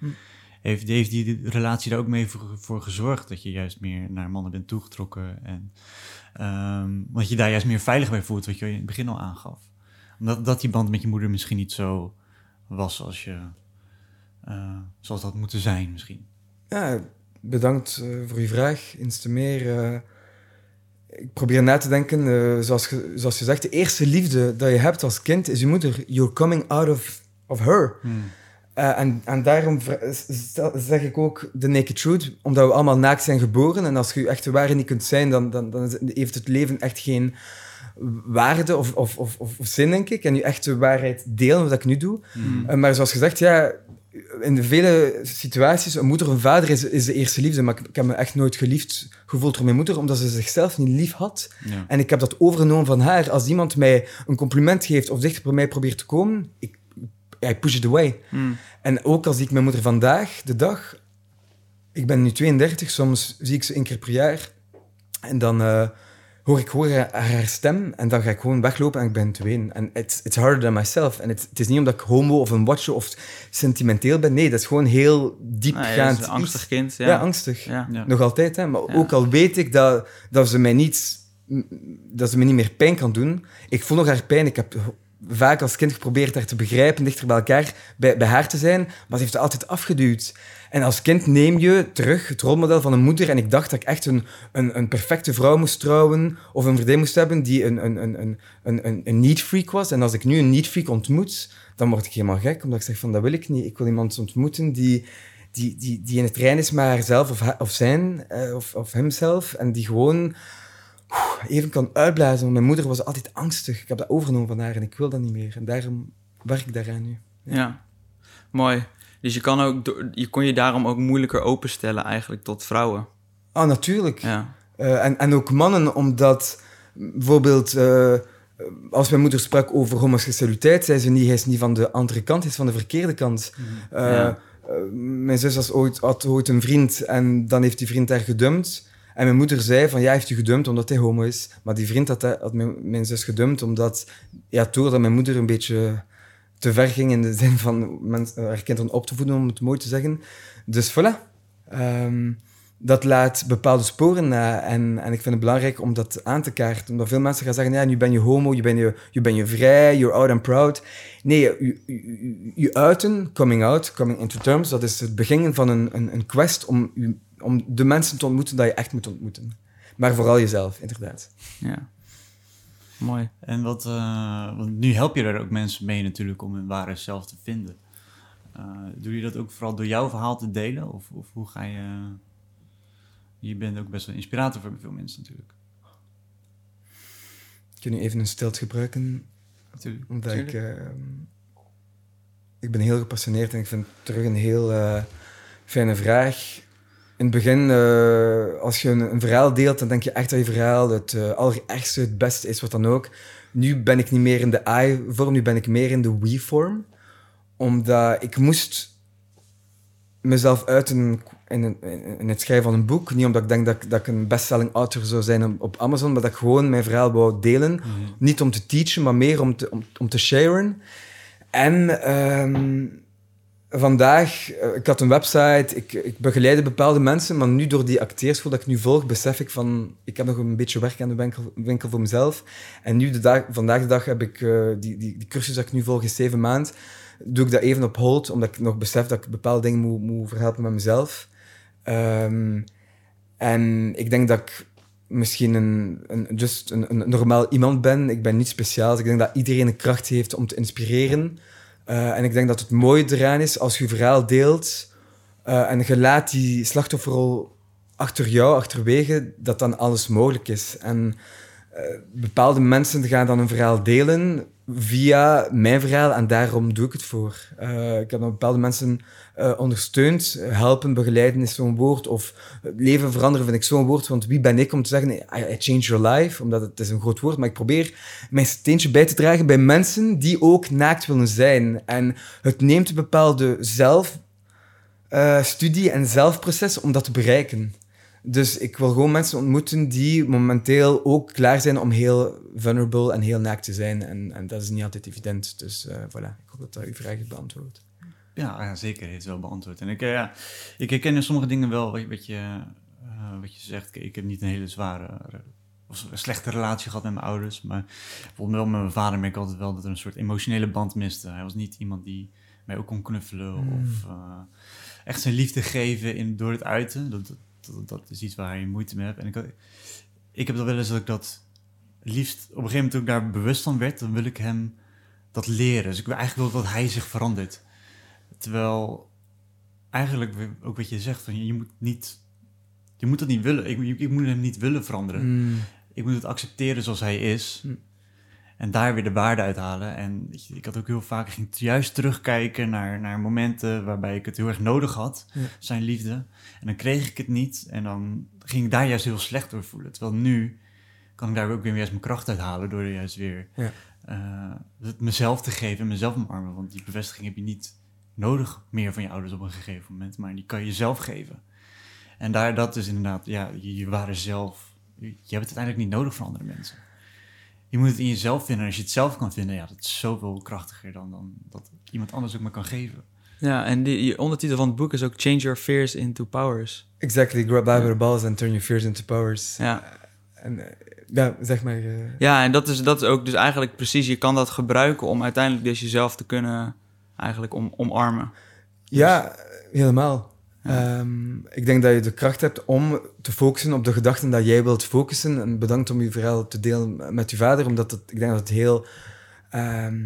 Heeft, heeft die relatie daar ook mee voor, voor gezorgd dat je juist meer naar mannen bent toegetrokken? En um, want je daar juist meer veilig bij voelt, wat je in het begin al aangaf. Omdat dat die band met je moeder misschien niet zo was als je, uh, zoals dat moeten zijn misschien. Ja, bedankt uh, voor je vraag. Eens te meer. Uh, ik probeer na te denken, zoals, je, zoals je zegt, de eerste liefde dat je hebt als kind is je moeder. You're coming out of, of her. Hmm. Uh, en, en daarom zeg ik ook de naked truth, omdat we allemaal naakt zijn geboren. En als je echt de waarheid niet kunt zijn, dan, dan, dan heeft het leven echt geen waarde of, of, of, of, zin, denk ik. En je echt de waarheid delen, wat ik nu doe. Mm. Uh, maar zoals gezegd, ja, in vele situaties, een moeder of een vader is, is de eerste liefde. Maar ik, ik, heb me echt nooit geliefd gevoeld door mijn moeder, omdat ze zichzelf niet lief had. Ja. En ik heb dat overgenomen van haar. Als iemand mij een compliment geeft of dichter bij mij probeert te komen, ik, I push it away. Mm. En ook als ik mijn moeder vandaag, de dag... Ik ben nu 32, soms zie ik ze één keer per jaar. En dan uh, hoor ik hoor haar, haar, stem en dan ga ik gewoon weglopen en ik ben te. En it's, it's harder than myself. En het is niet omdat ik homo of een watcher of sentimenteel ben. Nee, dat is gewoon heel diepgaand. Ah, een angstig kind. Ja, ja angstig. Ja. Nog altijd. Hè. Maar ook al weet ik dat, dat ze mij niet dat ze me niet meer pijn kan doen. Ik voel nog haar pijn. Ik heb vaak als kind geprobeerd haar te begrijpen, dichter bij elkaar, bij, bij haar te zijn, maar ze heeft het altijd afgeduwd. En als kind neem je terug het rolmodel van een moeder. En ik dacht dat ik echt een, een, een perfecte vrouw moest trouwen of een vriendin moest hebben die een, een, een, een, een, een need freak was. En als ik nu een need freak ontmoet, dan word ik helemaal gek, omdat ik zeg van dat wil ik niet. Ik wil iemand ontmoeten die, die, die, die in het rein is met haarzelf of, of zijn, eh, of, of hemzelf. En die gewoon even kan uitblazen. Want mijn moeder was altijd angstig. Ik heb dat overgenomen van haar en ik wil dat niet meer. En daarom werk ik daaraan nu. Ja, mooi. Dus je, kan ook, je kon je daarom ook moeilijker openstellen eigenlijk tot vrouwen. Ah, natuurlijk. Ja. Uh, en, en ook mannen, omdat bijvoorbeeld... Uh, als mijn moeder sprak over homoseksualiteit, zei ze niet, hij is niet van de andere kant, hij is van de verkeerde kant. Mm. Uh, mijn zus was ooit, had ooit een vriend en dan heeft die vriend haar gedumpt. En mijn moeder zei van, ja, hij heeft je gedumpt omdat hij homo is. Maar die vriend had, had mijn, mijn, zus gedumpt omdat, ja, doordat mijn moeder een beetje te ver ging in de zin van mensen, haar kinderen op te voeden, om het mooi te zeggen. Dus voilà. Um, dat laat bepaalde sporen na. En, en ik vind het belangrijk om dat aan te kaarten. Omdat veel mensen gaan zeggen, ja, nu ben je homo, je ben je, je, ben je vrij, you're out and proud. Nee, je uiten, coming out, coming into terms, dat is het begin van een, een, een quest om om de mensen te ontmoeten dat je echt moet ontmoeten. Maar vooral jezelf, inderdaad. Ja. Mooi. En wat, uh, want nu help je er ook mensen mee natuurlijk om hun ware zelf te vinden. Uh, doe je dat ook vooral door jouw verhaal te delen? Of, of hoe ga je... Je bent ook best wel inspirator voor veel mensen natuurlijk. Kun je even een stilte gebruiken? Natuurlijk. Omdat ik... Uh, ik ben heel gepassioneerd en ik vind het terug een heel uh, fijne vraag in het begin, uh, als je een, een, verhaal deelt, dan denk je echt dat je verhaal het uh, allerergste, het beste is, wat dan ook. Nu ben ik niet meer in de I-vorm, nu ben ik meer in de we-vorm. Omdat ik moest mezelf uiten in, in, het schrijven van een boek. Niet omdat ik denk dat, dat ik een bestselling author zou zijn op, op Amazon, maar dat ik gewoon mijn verhaal wou delen. Mhm. Niet om te teachen, maar meer om te, om, om te sharen. En... Um, vandaag, uh, ik had een website, ik, ik begeleide bepaalde mensen, maar nu door die acteerschool dat ik nu volg, besef ik van, ik heb nog een beetje werk aan de winkel, winkel voor mezelf. En nu, de dag, vandaag de dag, heb ik uh, die, die, die cursus dat ik nu volg, is zeven maand, doe ik dat even op hold, omdat ik nog besef dat ik bepaalde dingen moet, moet verhelpen met mezelf. Um, en ik denk dat ik misschien een, een, just een, een normaal iemand ben. Ik ben niet speciaal. Ik denk dat iedereen een kracht heeft om te inspireren. Uh, en ik denk dat het mooie eraan is als je verhaal deelt uh, en je laat die slachtofferrol achter jou, achterwege, dat dan alles mogelijk is. En bepaalde mensen gaan dan een verhaal delen via mijn verhaal en daarom doe ik het voor. ik heb bepaalde mensen uh, ondersteunt. Helpen, begeleiden is zo'n woord. Of leven veranderen vind ik zo'n woord. Want wie ben ik om te zeggen, I, change your life? Omdat het is een groot woord. Maar ik probeer mijn steentje bij te dragen bij mensen die ook naakt willen zijn. En het neemt een bepaalde zelfstudie en zelfproces om dat te bereiken. Dus ik wil gewoon mensen ontmoeten die momenteel ook klaar zijn om heel vulnerable en heel naakt te zijn. En, en dat is niet altijd evident. Dus uh, voilà, ik hoop dat dat uw vraag beantwoordt. Ja, ja, zeker. Heeft wel beantwoord. En ik, eh, ja, ik herken sommige dingen wel wat je, wat je, eh, wat je zegt. Ik heb niet een hele zware of een slechte relatie gehad met mijn ouders. Maar bijvoorbeeld wel met mijn vader merk ik altijd wel dat er een soort emotionele band miste. Hij was niet iemand die mij ook kon knuffelen Mm. of echt zijn liefde geven in, door het uiten. Dat, dat, dat, dat is iets waar je moeite mee hebt. En ik, ik heb dan wel eens dat ik dat liefst... Op een gegeven moment toen ik daar bewust van werd, dan wil ik hem dat leren. Dus ik wil eigenlijk wel dat hij zich verandert. Terwijl eigenlijk ook wat je zegt, van je, moet niet... Je moet dat niet willen. Ik, ik, moet hem niet willen veranderen. Mm. Ik moet het accepteren zoals hij is. Hm. En daar weer de waarde uithalen. En je, ik had ook heel vaak, ging juist terugkijken naar, naar momenten waarbij ik het heel erg nodig had, Ja. zijn liefde. En dan kreeg ik het niet. En dan ging ik daar juist heel slecht door voelen. Terwijl nu kan ik daar ook weer juist mijn kracht uithalen door juist weer Ja. eh, het mezelf te geven en mezelf omarmen. Want die bevestiging heb je niet nodig meer van je ouders op een gegeven moment. Maar die kan je zelf geven. En daar, dat is inderdaad, ja, je, je ware zelf. Je, je hebt het uiteindelijk niet nodig van andere mensen. Je moet het in jezelf vinden. En als je het zelf kan vinden, ja, dat is zoveel krachtiger dan, dan dat iemand anders ook maar kan geven. Ja, en die, die ondertitel van het boek is ook Change Your Fears into Powers. Exactly, grab by the balls and turn your fears into powers. Ja, En, eh, ja, zeg maar. eh, ja en dat is, dat is ook dus eigenlijk precies, je kan dat gebruiken om uiteindelijk dus jezelf te kunnen eigenlijk om, omarmen. Ja, helemaal. Ehm, ik denk dat je de kracht hebt om te focussen op de gedachten dat jij wilt focussen. En bedankt om je verhaal te delen met je vader, omdat het, ik denk dat het heel ehm,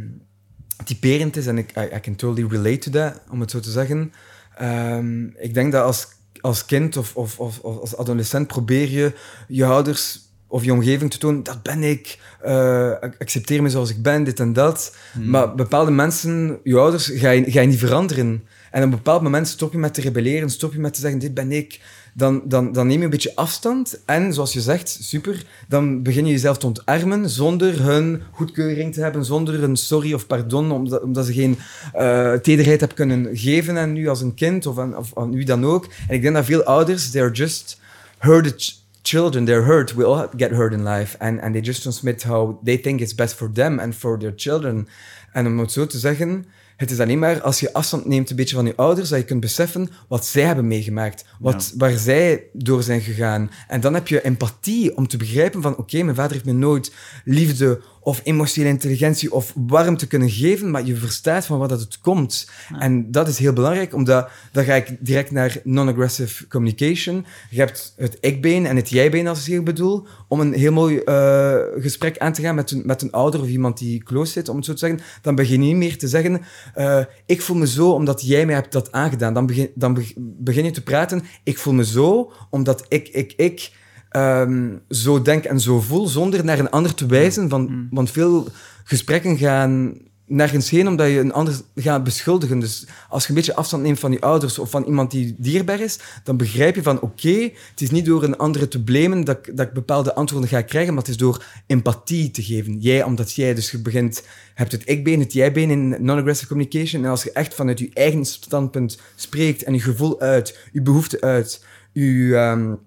typerend is. En ik I, I can totally relate to that, om het zo te zeggen. Ehm, ik denk dat als, als kind of, of, of, of als adolescent probeer je je ouders of je omgeving te tonen, dat ben ik, eh, accepteer me zoals ik ben, dit en dat. Hmm. Maar bepaalde mensen, je ouders, ga je, ga je niet veranderen. En op een bepaald moment stop je met te rebelleren, stop je met te zeggen, dit ben ik. Dan, dan, dan neem je een beetje afstand. En zoals je zegt, super, dan begin je jezelf te ontarmen zonder hun goedkeuring te hebben, zonder een sorry of pardon, omdat, omdat ze geen eh, tederheid hebben kunnen geven aan u als een kind of aan, of aan u dan ook. En ik denk dat veel ouders, they're just hurted ch- children, they're hurt. We all get hurt in life. And, and they just transmit how they think it's best for them and for their children. En om het zo te zeggen, het is alleen maar als je afstand neemt een beetje van je ouders, dat je kunt beseffen wat zij hebben meegemaakt, wat, waar zij door zijn gegaan. En dan heb je empathie om te begrijpen van, oké, mijn vader heeft me nooit liefde of emotionele intelligentie of warmte kunnen geven, maar je verstaat van waar dat het komt. En dat is heel belangrijk, omdat dan ga ik direct naar non-aggressive communication. Je hebt het ikbeen en het jijbeen, als ik het bedoel, om een heel mooi eh, gesprek aan te gaan met een, met een ouder of iemand die close zit, om het zo te zeggen. Dan begin je niet meer te zeggen, eh, ik voel me zo omdat jij mij hebt dat aangedaan. Dan begin, dan beg- begin je te praten, ik voel me zo omdat ik, ik, ik ehm, zo denk en zo voel, zonder naar een ander te wijzen. Van, Mm. Want veel gesprekken gaan nergens heen omdat je een ander gaat beschuldigen. Dus als je een beetje afstand neemt van je ouders of van iemand die dierbaar is, dan begrijp je van oké, het is niet door een andere te blamen dat, ik- dat ik bepaalde antwoorden ga krijgen, maar het is door empathie te geven. Jij, omdat jij dus je begint, hebt het ik-been, het jij-been in non-aggressive communication. En als je echt vanuit je eigen standpunt spreekt en je gevoel uit, je behoefte uit, je, ehm, je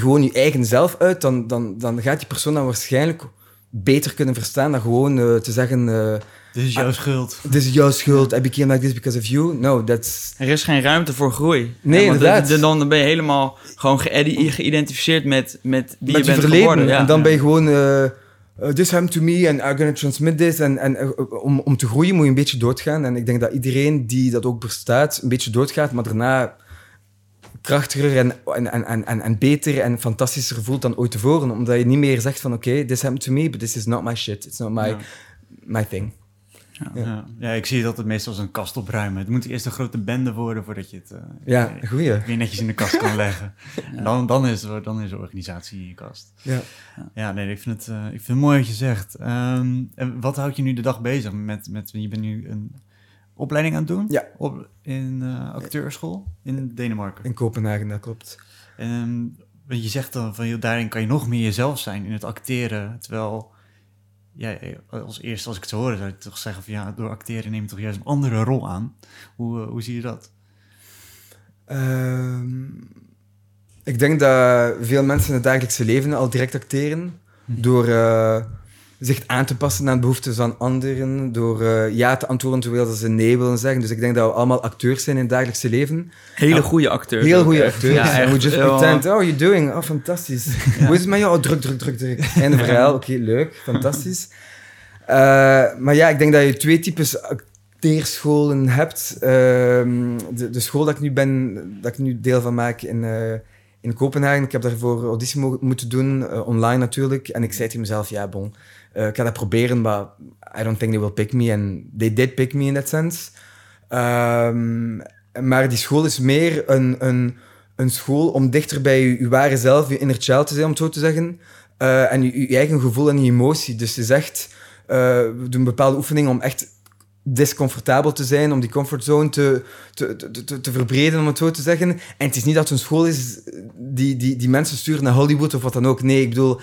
gewoon je eigen zelf uit, dan, dan, dan gaat die persoon dan waarschijnlijk beter kunnen verstaan dan gewoon eh, te zeggen... eh, Dit is jouw schuld. This is jouw schuld. I became like this because of you. No, that's... Er is geen ruimte voor groei. Nee, inderdaad. dan- Dan ben je helemaal gewoon ge- geïdentificeerd met, met wie met je je bent verleden. geworden. Ja. En dan Ja. ben je gewoon... eh, eh, this happened to me and I'm gonna transmit this. En, en om, om te groeien moet je een beetje doodgaan. En ik denk dat iedereen die dat ook bestaat, een beetje doodgaat, maar daarna krachtiger en, en, en, en, en beter en fantastischer voelt dan ooit tevoren. Omdat je niet meer zegt van, oké, this happened to me, but this is not my shit. It's not my, Ja. my thing. Ja. Ja. ja, ik zie dat het meestal als een kast opruimen. Het moet eerst een grote bende worden voordat je het eh, Ja, goeie. weer netjes in de kast kan leggen. En dan, dan, is, er- dan is de organisatie in je kast. Ja. Ja, nee, ik vind het, eh, ik vind het mooi wat je zegt. Ehm, en wat houdt je nu de dag bezig met, met je bent nu een opleiding aan het doen? Ja. Op, in eh, acteurschool in Denemarken. In Kopenhagen, dat klopt. En je zegt dan van, joh, daarin kan je nog meer jezelf zijn in het acteren. Terwijl, ja, als eerste, als ik het zo hoor, zou je toch zeggen van, ja, door acteren neem je toch juist een andere rol aan. Hoe, eh, hoe zie je dat? Ehm, ik denk dat veel mensen in het dagelijkse leven al direct acteren. Door, eh, zich aan te passen aan de behoeften van anderen, door eh, ja te antwoorden terwijl ze nee willen zeggen. Dus ik denk dat we allemaal acteurs zijn in het dagelijkse leven. Hele Ja. goede acteurs. Heel goede acteurs. Ja, En we just Ja. pretend, oh, you doing? Oh, fantastisch. Hoe is het met jou? Oh, druk, druk, druk, druk. Einde verhaal. Oké, leuk. Fantastisch. Eh, maar ja, ik denk dat je twee types acteerscholen hebt. Ehm, de, de school dat ik nu ben, dat ik nu deel van maak in, eh, in Kopenhagen. Ik heb daarvoor auditie mo- moeten doen, online natuurlijk. En ik zei tegen mezelf, ja, bon, eh, ik ga dat proberen, maar I don't think they will pick me. En they did pick me in that sense. Ehm, maar die school is meer een, een, een school om dichter bij je, ware zelf, je inner child te zijn, om het zo te zeggen. Eh, en je, eigen gevoel en je emotie. Dus het echt, eh, we doen bepaalde oefeningen om echt discomfortabel te zijn, om die comfortzone te, te, te, te, verbreden, om het zo te zeggen. En het is niet dat een school is die, die, die mensen sturen naar Hollywood of wat dan ook. Nee, ik bedoel,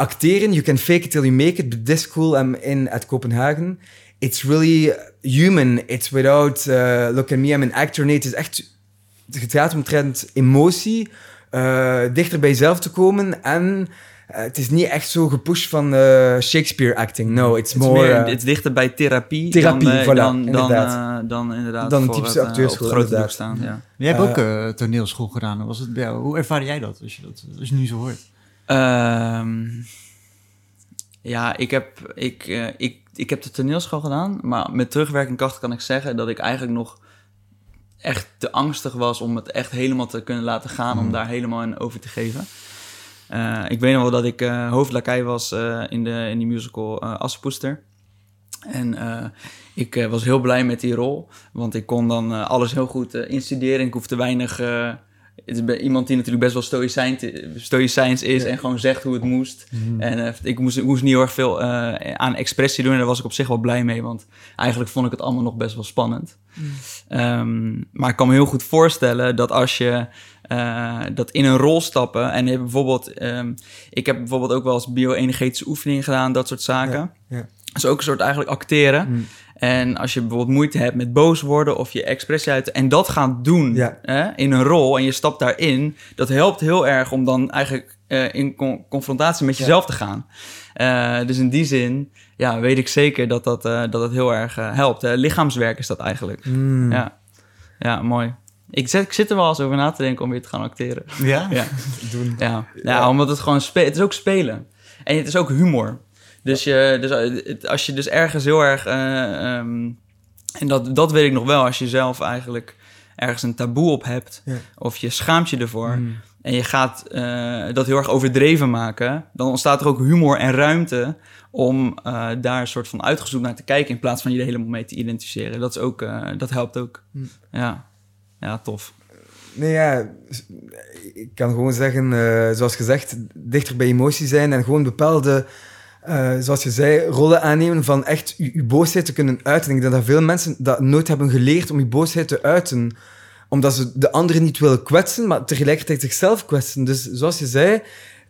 acteren, you can fake it till you make it, but this school I'm in at Copenhagen, it's really human. It's without, uh, look at me, I'm an actor. Nee, het is echt, het gaat omtrent emotie, eh, dichter bij jezelf te komen en eh, het is niet echt zo gepusht van Shakespeare acting. No, it's Het is, more... het is dichter bij therapie, Therapie, dan, eh, voilà, dan, dan, inderdaad. eh, dan inderdaad Dan een typische eh, acteurschool, staan. Ja. Jij hebt ook toneelschool gedaan. Hoe Was het bij jou? Hoe ervaar jij dat als je, dat, als je nu zo hoort? Ehm, ja, ik heb, ik, eh, ik, ik heb de toneelschool gedaan, maar met terugwerkende kracht kan ik zeggen dat ik eigenlijk nog echt te angstig was om het echt helemaal te kunnen laten gaan, om daar helemaal in over te geven. Eh, ik weet nog wel dat ik hoofdlakij was in, de, in die musical Assepoester. En ik was heel blij met die rol, want ik kon dan alles heel goed instuderen. Ik hoefde weinig... het is bij iemand die natuurlijk best wel stoïcijns, stoïcijns is en gewoon zegt hoe het moest. En eh, ik moest, niet heel erg veel eh, aan expressie doen en daar was ik op zich wel blij mee, want eigenlijk vond ik het allemaal nog best wel spannend. Ehm, maar ik kan me heel goed voorstellen dat als je eh, dat in een rol stappen en bijvoorbeeld, ehm, ik heb bijvoorbeeld ook wel eens bio-energetische oefeningen gedaan, dat soort zaken. Ja, ja. Dat is ook een soort eigenlijk acteren. Mm. En als je bijvoorbeeld moeite hebt met boos worden of je expressie uit en dat gaan doen Ja. hè, in een rol en je stapt daarin, dat helpt heel erg om dan eigenlijk eh, in con- confrontatie met Ja. jezelf te gaan. Eh, dus in die zin, ja, weet ik zeker dat dat, eh, dat het heel erg helpt. hè. lichaamswerk is dat eigenlijk. Mm. Ja. ja, mooi. Ik, zit- ik zit er wel eens over na te denken om weer te gaan acteren. Ja? Ja. Doen. Ja, ja omdat het gewoon het is ook spelen. En het is ook humor. Dus, je, dus eh, als je dus ergens heel erg. eh, ehm, en dat, dat weet ik nog wel, als je zelf eigenlijk ergens een taboe op hebt, Ja. of je schaamt je ervoor, Mm. en je gaat eh, dat heel erg overdreven maken, dan ontstaat er ook humor en ruimte om daar een soort van uitgezocht naar te kijken, in plaats van je er helemaal mee te identificeren. Dat, is ook, dat helpt ook. Mm. Ja. ja, tof. Nee, ja, ik kan gewoon zeggen, zoals gezegd, dichter bij emotie zijn en gewoon bepaalde, eh, zoals je zei, rollen aannemen van echt je, je boosheid te kunnen uiten. Ik denk dat veel mensen dat nooit hebben geleerd om je boosheid te uiten, omdat ze de anderen niet willen kwetsen, maar tegelijkertijd zichzelf kwetsen. Dus zoals je zei,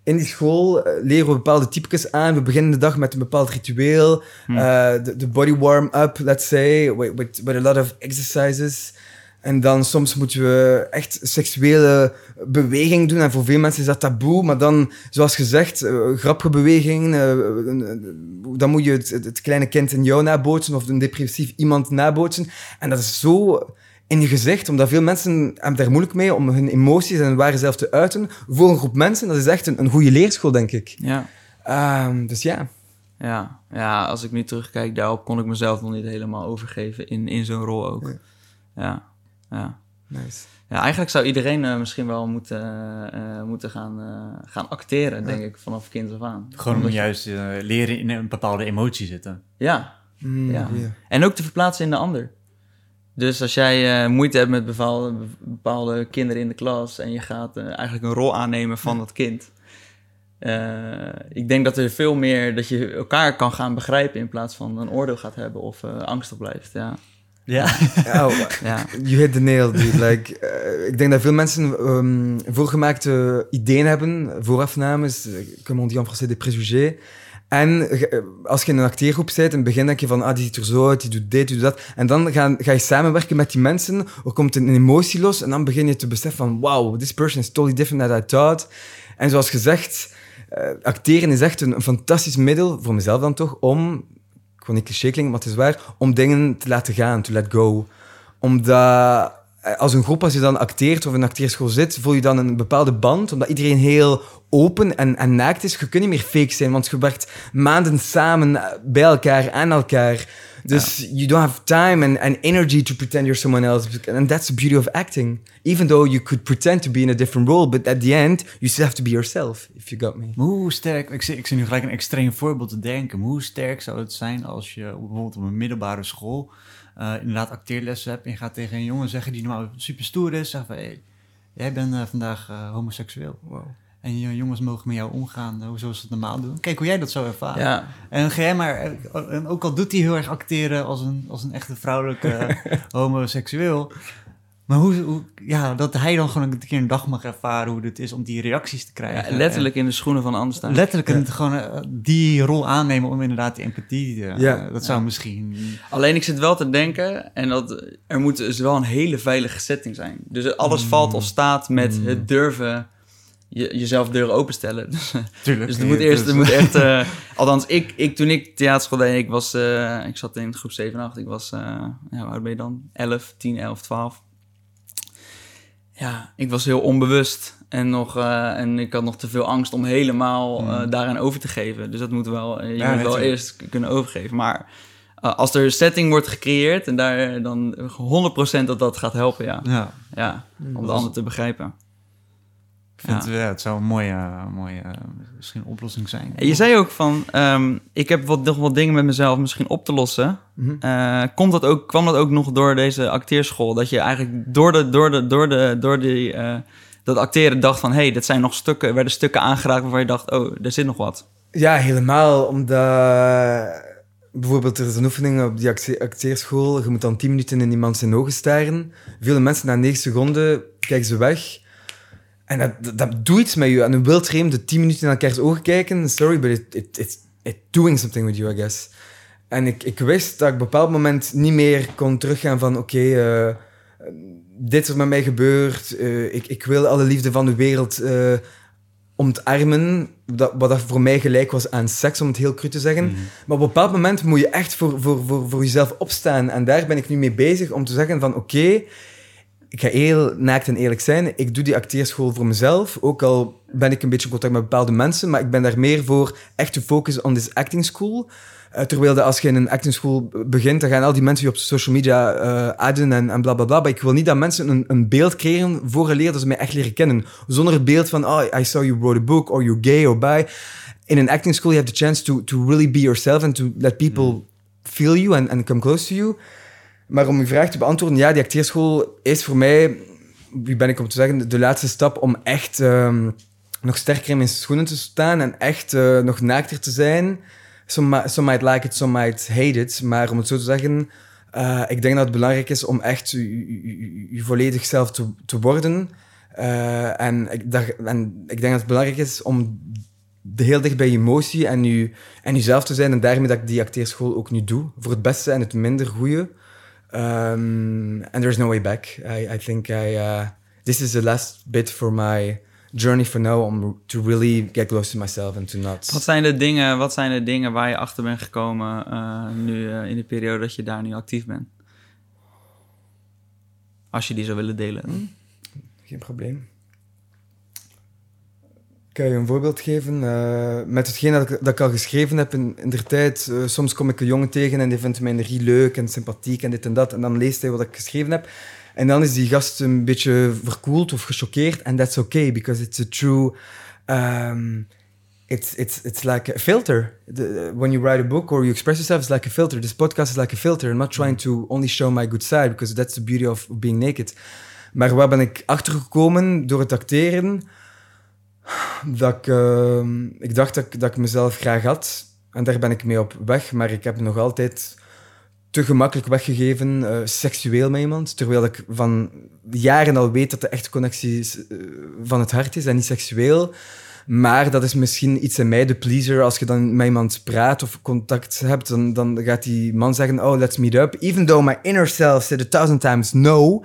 in die school eh, leren we bepaalde types aan. We beginnen de dag met een bepaald ritueel. Hm. eh, de, body warm-up, let's say, with a lot of exercises. En dan soms moeten we echt seksuele beweging doen. En voor veel mensen is dat taboe. Maar dan, zoals gezegd, uh, grappige bewegingen. eh, eh, dan moet je het, het, kleine kind in jou nabootsen of een depressief iemand nabootsen. En dat is zo in je gezicht, omdat veel mensen hebben daar moeilijk mee om hun emoties en hun ware zelf te uiten. Voor een groep mensen, dat is echt een, een goede leerschool, denk ik. Ja. Ehm, dus ja. Ja, ja, als ik nu terugkijk, daarop kon ik mezelf nog niet helemaal overgeven in, in zo'n rol ook. Ja. Ja, ja. Nice. ja eigenlijk zou iedereen eh, misschien wel moeten, eh, moeten gaan, eh, gaan acteren, denk ik, vanaf kind af aan. Gewoon om juist eh, leren in een bepaalde emotie zitten. Ja, Mm, Ja. en ook te verplaatsen in de ander. Dus als jij eh, moeite hebt met bepaalde, bepaalde kinderen in de klas en je gaat eh, eigenlijk een rol aannemen van dat kind. eh, ik denk dat er veel meer dat je elkaar kan gaan begrijpen in plaats van een oordeel gaat hebben of eh, angstig blijft. Ja, Ja. Oh, ja. You hit the nail, dude. Like, eh, ik denk dat veel mensen ehm, voorgemaakte ideeën hebben, voorafnames, eh, comme on dit en français, des préjugés. En eh, als je in een acteergroep zit, in het begin denk je van, ah, die ziet er zo uit, die doet dit, die doet dat. En dan ga, ga je samenwerken met die mensen, er komt een, emotie los, en dan begin je te beseffen van, wow, this person is totally different than I thought. En zoals gezegd, acteren is echt een, een fantastisch middel, voor mezelf dan toch, om, wil niet cliché maar het is waar, om dingen te laten gaan, to let go. Omdat eh, als een groep, als je dan acteert of in een acteerschool zit, voel je dan een bepaalde band, omdat iedereen heel open en, en naakt is. Je kunt niet meer fake zijn, want je werkt maanden samen bij elkaar, aan elkaar. Dus you don't have time and, and energy to pretend you're someone else. And that's the beauty of acting. Even though you could pretend to be in a different role, but at the end, you still have to be yourself, if you got me. Hoe sterk, ik zie, ik zie nu gelijk een extreem voorbeeld te denken. Hoe sterk zou het zijn als je bijvoorbeeld op een middelbare school eh, inderdaad acteerlessen hebt en je gaat tegen een jongen zeggen die normaal super stoer is, zeggen van hey, jij bent eh, vandaag eh, homoseksueel. Wow. En je jongens mogen met jou omgaan, uh, zoals ze het normaal doen. Kijk hoe jij dat zou ervaren. Ja, En ga jij maar, en ook al doet hij heel erg acteren als een, als een echte vrouwelijke homoseksueel. Maar hoe, hoe, ja, dat hij dan gewoon een keer een dag mag ervaren hoe het is om die reacties te krijgen. ja, letterlijk in de schoenen van de ander En staan. letterlijk en gewoon eh, die rol aannemen om inderdaad die empathie. eh, Ja. dat zou misschien. Alleen ik zit wel te denken, en dat er moet dus wel een hele veilige setting zijn. Dus alles valt of staat met het durven, je, jezelf deuren openstellen. Dus, eh, Tuurlijk. dus er moet eerst, er moet echt, eh, althans ik, ik, toen ik theaterschool deed, ik was, eh, ik zat in groep 7 en 8, ik was, ja, hoe oud ben je dan? 11, 10, 11, 12. Ja, ik was heel onbewust en, nog, en ik had nog te veel angst om helemaal eh, daaraan over te geven. Dus dat moet wel, je Ja, moet wel eerst kunnen overgeven. Maar als er een setting wordt gecreëerd en daar dan 100% dat dat gaat helpen, ja. Ja, ja om de ander te begrijpen. Ik vind Ja. Het, ja, het zou een mooie, mooie eh, misschien oplossing zijn. En je zei ook van, ehm, ik heb wat, nog wat dingen met mezelf misschien op te lossen. Eh, komt dat ook, kwam dat ook nog door deze acteerschool? Dat je eigenlijk door, de, door, de, door, de, door die, eh, dat acteren dacht van... hé, hey, dit zijn nog stukken, er werden stukken aangeraakt waarvan je dacht... oh, er zit nog wat. Ja, helemaal. Omdat bijvoorbeeld er is een oefening op die acte- acteerschool. Je moet dan 10 minuten in iemand zijn ogen staren. Vele mensen na 9 seconden kijken ze weg. En dat, dat, dat doet iets met je. En een wildvreemde 10 minuten in elkaars ogen kijken. Sorry, but it, it, it's, it's doing something with you, I guess. En ik, ik wist dat ik op een bepaald moment niet meer kon teruggaan van... Oké, eh, dit is met mij gebeurd. eh, ik, ik wil alle liefde van de wereld eh, ontarmen. Dat, wat dat voor mij gelijk was aan seks, om het heel cru te zeggen. Mhm. Maar op een bepaald moment moet je echt voor, voor, voor, voor jezelf opstaan. En daar ben ik nu mee bezig om te zeggen van... Oké, ik ga heel naakt en eerlijk zijn. Ik doe die acteerschool voor mezelf. Ook al ben ik een beetje in contact met bepaalde mensen. Maar ik ben daar meer voor echt te focussen on this acting school. Eh, terwijl dat als je in een acting school begint, dan gaan al die mensen je op social media eh adden en, en bla bla bla. Maar ik wil niet dat mensen een, een beeld creëren vooraleer dat ze mij echt leren kennen. Zonder het beeld van, oh, I saw you wrote a book, or you're gay or bi. In een acting school, you have the chance to, to really be yourself and to let people feel you and, and come close to you. Maar om uw vraag te beantwoorden, ja, die acteerschool is voor mij, wie ben ik om te zeggen, de laatste stap om echt ehm, nog sterker in mijn schoenen te staan en echt eh, nog naakter te zijn. Some, some might like it, some might hate it. Maar om het zo te zeggen, eh, ik denk dat het belangrijk is om echt je, volledig zelf te, te worden. Eh, en, ik, en ik denk dat het belangrijk is om heel dicht bij je emotie en, en jezelf te zijn. En daarmee dat ik die acteerschool ook nu doe. Voor het beste en het minder goede. Um, and there's no way back. I, I think I, uh, this is the last bit for my journey for now om to really get close to myself and to not... Wat zijn de dingen, wat zijn de dingen waar je achter bent gekomen eh, nu eh, in de periode dat je daar nu actief bent? Als je die zou willen delen. Geen probleem. Kan je een voorbeeld geven. eh, met hetgeen dat ik, dat ik al geschreven heb in, in tijd. eh, soms kom ik een jongen tegen en die vindt mijn energie leuk en sympathiek en dit en dat. En dan leest hij wat ik geschreven heb. En dan is die gast een beetje verkoeld of gechoqueerd. En that's okay, because it's a true... um, it's, it's, it's like a filter. When you write a book or you express yourself, it's like a filter. This podcast is like a filter. I'm not trying to only show my good side, because that's the beauty of being naked. Maar waar ben ik achter gekomen door het acteren? Dat ik, ehm, ik dacht dat ik, dat ik mezelf graag had. En daar ben ik mee op weg. Maar ik heb nog altijd te gemakkelijk weggegeven, eh, seksueel met iemand. Terwijl ik van jaren al weet dat de echte connectie eh, van het hart is en niet seksueel. Maar dat is misschien iets in mij, de pleaser. Als je dan met iemand praat of contact hebt, dan, dan gaat die man zeggen, oh, let's meet up. Even though my inner self said a thousand times no.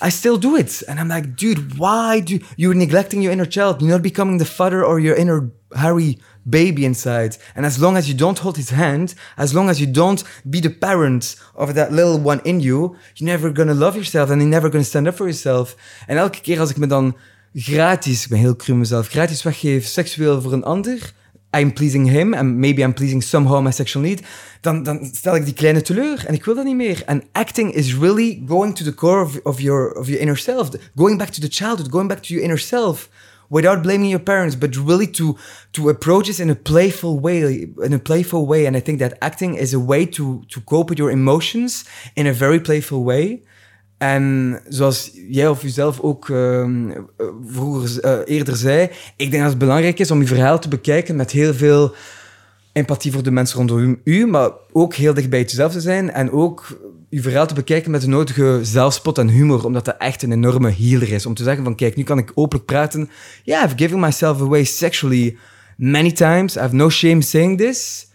I still do it. And I'm like, dude, why do you're neglecting your inner child? You're not becoming the father or your inner Harry baby inside. And as long as you don't hold his hand, as long as you don't be the parent of that little one in you, you're never gonna love yourself and you're never gonna stand up for yourself. En elke keer als ik me dan gratis, ik ben heel cru mezelf, gratis weggeef seksueel voor een ander, I'm pleasing him and maybe I'm pleasing somehow my sexual need, dan, dan stel ik die kleine teleur en ik wil dat niet meer. En acting is really going to the core of, of, your, of your inner self, going back to the childhood, going back to your inner self without blaming your parents, but really to to approach this in a playful way, in a playful way. And I think that acting is a way to to cope with your emotions in a very playful way. En zoals jij of jezelf ook uh, vroeger uh, eerder zei, ik denk dat het belangrijk is om je verhaal te bekijken met heel veel empathie voor de mensen rondom u, maar ook heel dicht bij jezelf te zijn en ook je verhaal te bekijken met de nodige zelfspot en humor, omdat dat echt een enorme healer is. Om te zeggen van, kijk, nu kan ik openlijk praten. Yeah, I've given myself away sexually many times. I have no shame saying this.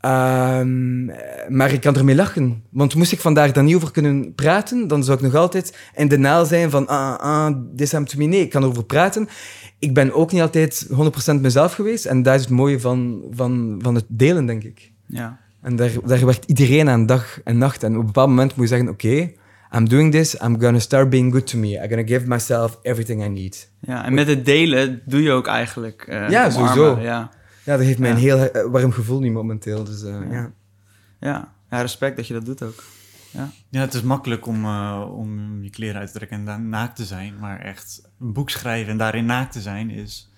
Um, maar ik kan ermee lachen. Want moest ik vandaag dan niet over kunnen praten, dan zou ik nog altijd in de naal zijn van, ah, ah, this happened to me. Nee, ik kan erover praten. Ik ben ook niet altijd 100% mezelf geweest. En dat is het mooie van, van, van het delen, denk ik. Ja. En daar, daar werkt iedereen aan dag en nacht. En op een bepaald moment moet je zeggen, oké, okay, I'm doing this, I'm gonna start being good to me. I'm gonna give myself everything I need. Ja, en met het delen doe je ook eigenlijk uh, Ja, sowieso. Ja. Ja, dat geeft mij een heel warm gevoel nu momenteel. Dus, uh, ja. Ja. ja. Respect dat je dat doet ook. Ja, ja het is makkelijk om, uh, om je kleren uit te trekken en dan naakt te zijn. Maar echt een boek schrijven en daarin naakt te zijn is,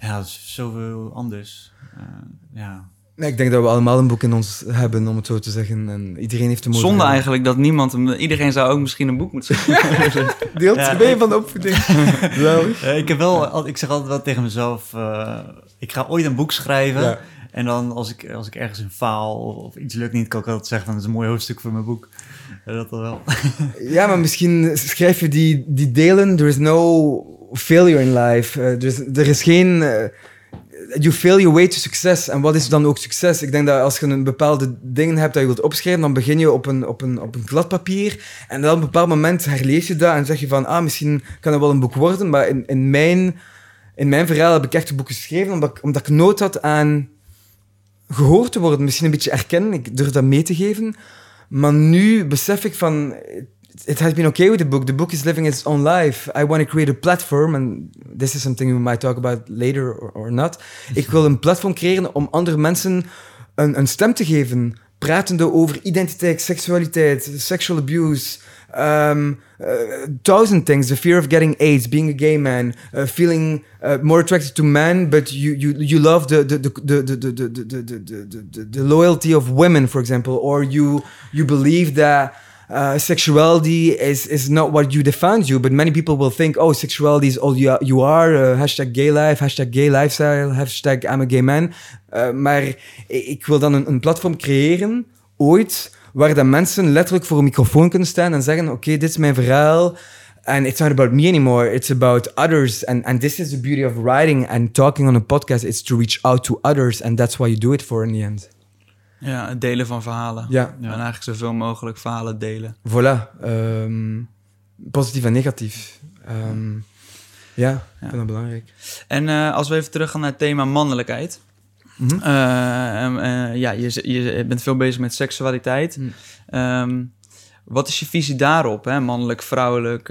ja, is zoveel anders. ja, Nee, ik denk dat we allemaal een boek in ons hebben, om het zo te zeggen. En iedereen heeft een mooie Zonde eigenlijk dat niemand... Iedereen zou ook misschien een boek moeten schrijven. Deel 2 ja, van de opvoeding. ik, heb wel, ik zeg altijd wel tegen mezelf... Uh, ik ga ooit een boek schrijven... Ja. En dan als ik, als ik ergens een faal of iets lukt niet, kan ik altijd zeggen van... het is een mooi hoofdstuk voor mijn boek. Ja, dat wel. ja, maar misschien schrijf je die, die delen... There is no failure in life. Uh, er, is, er is geen... Uh, you fail your way to succes. En wat is dan ook succes? Ik denk dat als je een bepaalde dingen hebt dat je wilt opschrijven, dan begin je op een, op een, op een glad papier. En dan op een bepaald moment herlees je dat en zeg je van, ah, misschien kan het wel een boek worden. Maar in, in, mijn, in mijn verhaal heb ik echt een boek geschreven omdat omdat ik nood had aan gehoord te worden. Misschien een beetje erkennen. Ik durf dat mee te geven. Maar nu besef ik van, it has been okay with the book. The book is living its own life. I want to create a platform, and this is something we might talk about later or, or not. Ik wil een platform creëren om andere mensen een, een stem te geven, pratende over identiteit, seksualiteit, sexual abuse, um, uh, thousand things. The fear of getting AIDS, being a gay man, uh, feeling uh, more attracted to men, but you you you love the the the the the the the, the, the, the, the loyalty of women, for example, or you you believe that uh, sexuality is is not what you defines you, but many people will think, oh, sexuality is all you, you are. Uh, hashtag gay life, hashtag gay lifestyle, hashtag I'm a gay man. Uh, maar ik wil dan een, een, platform creëren, ooit, waar dat mensen letterlijk voor een microfoon kunnen staan en zeggen, oké, okay, dit is mijn verhaal. And it's not about me anymore. It's about others. And, and this is the beauty of writing and talking on a podcast. It's to reach out to others. And that's why you do it for in the end. Ja, het delen van verhalen. Ja. En eigenlijk zoveel mogelijk verhalen delen. Voilà. Um, positief en negatief. Um, ja, ik vind dat belangrijk. En uh, als we even teruggaan naar het thema mannelijkheid. Mm -hmm. uh, uh, ja, je, je bent veel bezig met seksualiteit. Mm. Um, wat is je visie daarop, hè? mannelijk, vrouwelijk,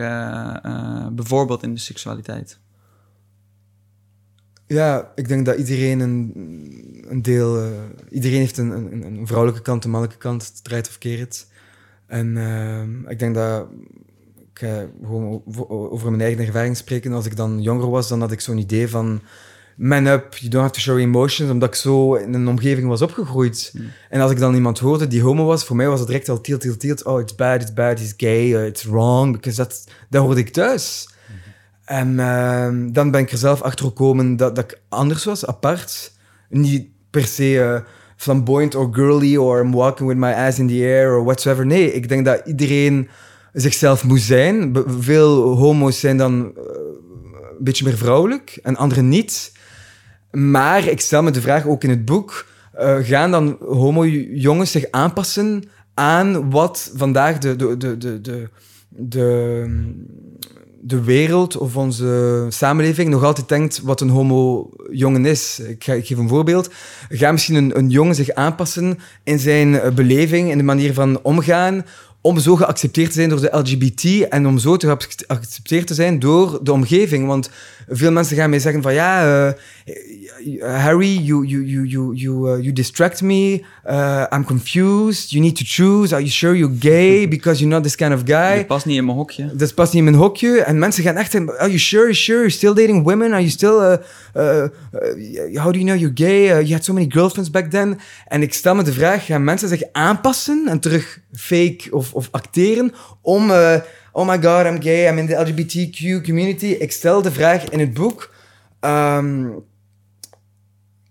bijvoorbeeld in de seksualiteit? Ja, ik denk dat iedereen een, een deel... Uh, iedereen heeft een, een, een, vrouwelijke kant, een mannelijke kant, het draait of keert. En uh, ik denk dat... Ik ga gewoon over mijn eigen ervaring spreken. Als ik dan jonger was, dan had ik zo'n idee van... Man up, you don't have to show emotions. Omdat ik zo in een omgeving was opgegroeid. Hmm. En als ik dan iemand hoorde die homo was, voor mij was het direct al tilt, tilt, tilt. Oh, it's bad, it's bad, it's gay, uh, it's wrong. Because dat, dat hoorde ik thuis. En uh, dan ben ik er zelf achter gekomen dat, dat ik anders was, apart. Niet per se uh, flamboyant or girly or I'm walking with my ass in the air or whatsoever. Nee, ik denk dat iedereen zichzelf moet zijn. Veel homo's zijn dan uh, een beetje meer vrouwelijk en anderen niet. Maar ik stel me de vraag ook in het boek: uh, gaan dan homo-jongens zich aanpassen aan wat vandaag de, de, de, de, de de, de wereld of onze samenleving nog altijd denkt wat een homo-jongen is. Ik, geef een voorbeeld. Ga misschien een, een jongen zich aanpassen in zijn eh, beleving, in de manier van omgaan, om zo geaccepteerd te zijn door de LGBT en om zo te geaccepteerd te zijn door de omgeving. Want veel mensen gaan mij zeggen van ja, uh, Harry, you, you, you, you, you, uh, you distract me, uh, I'm confused, you need to choose, are you sure you're gay because you're not this kind of guy? Dat past niet in mijn hokje. Dat past niet in mijn hokje. En mensen gaan echt zeggen, are you sure, are you sure, you're still dating women, are you still, uh, uh, how do you know you're gay, you had so many girlfriends back then. En ik stel me de vraag, gaan mensen zich aanpassen en terug fake of, of acteren om oh my god, I'm gay, I'm in the LGBTQ community. Ik stel de vraag in het boek: um,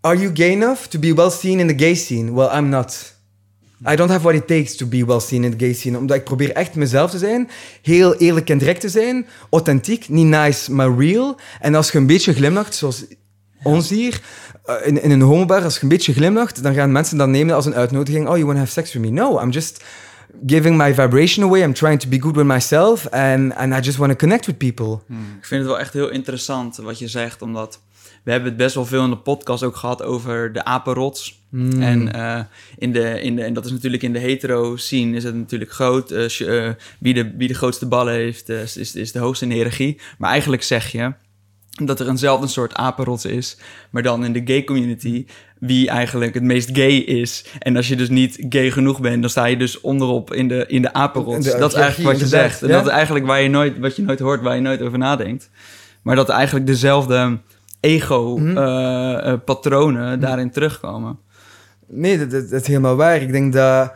Are you gay enough to be well seen in the gay scene? Well, I'm not. I don't have what it takes to be well seen in the gay scene. Omdat ik probeer echt mezelf te zijn. Heel eerlijk en direct te zijn. Authentiek. Niet nice, maar real. En als je een beetje glimlacht, zoals ons hier, uh, in, in een homobar, als je een beetje glimlacht, dan gaan mensen dat nemen als een uitnodiging. Oh, you want to have sex with me? No, I'm just giving my vibration away. I'm trying to be good with myself. And, and I just want to connect with people. Hmm. Ik vind het wel echt heel interessant wat je zegt, omdat we hebben het best wel veel in de podcast ook gehad over de apenrots. Hmm. En, uh, in de, in de, en dat is natuurlijk in de hetero scene is het natuurlijk groot. Uh, uh, wie, de, wie de grootste ballen heeft, is, is de hoogste in de hiërarchie. Maar eigenlijk zeg je dat er eenzelfde soort apenrots is, maar dan in de gay community, wie eigenlijk het meest gay is. En als je dus niet gay genoeg bent, dan sta je dus onderop in de, in de apenrots. dat is eigenlijk wat je zegt. En dat is eigenlijk waar je nooit, wat je nooit hoort, waar je nooit over nadenkt. Maar dat eigenlijk dezelfde ego-patronen mhm. uh, daarin terugkomen. Nee, dat, dat, dat, is helemaal waar. Ik denk dat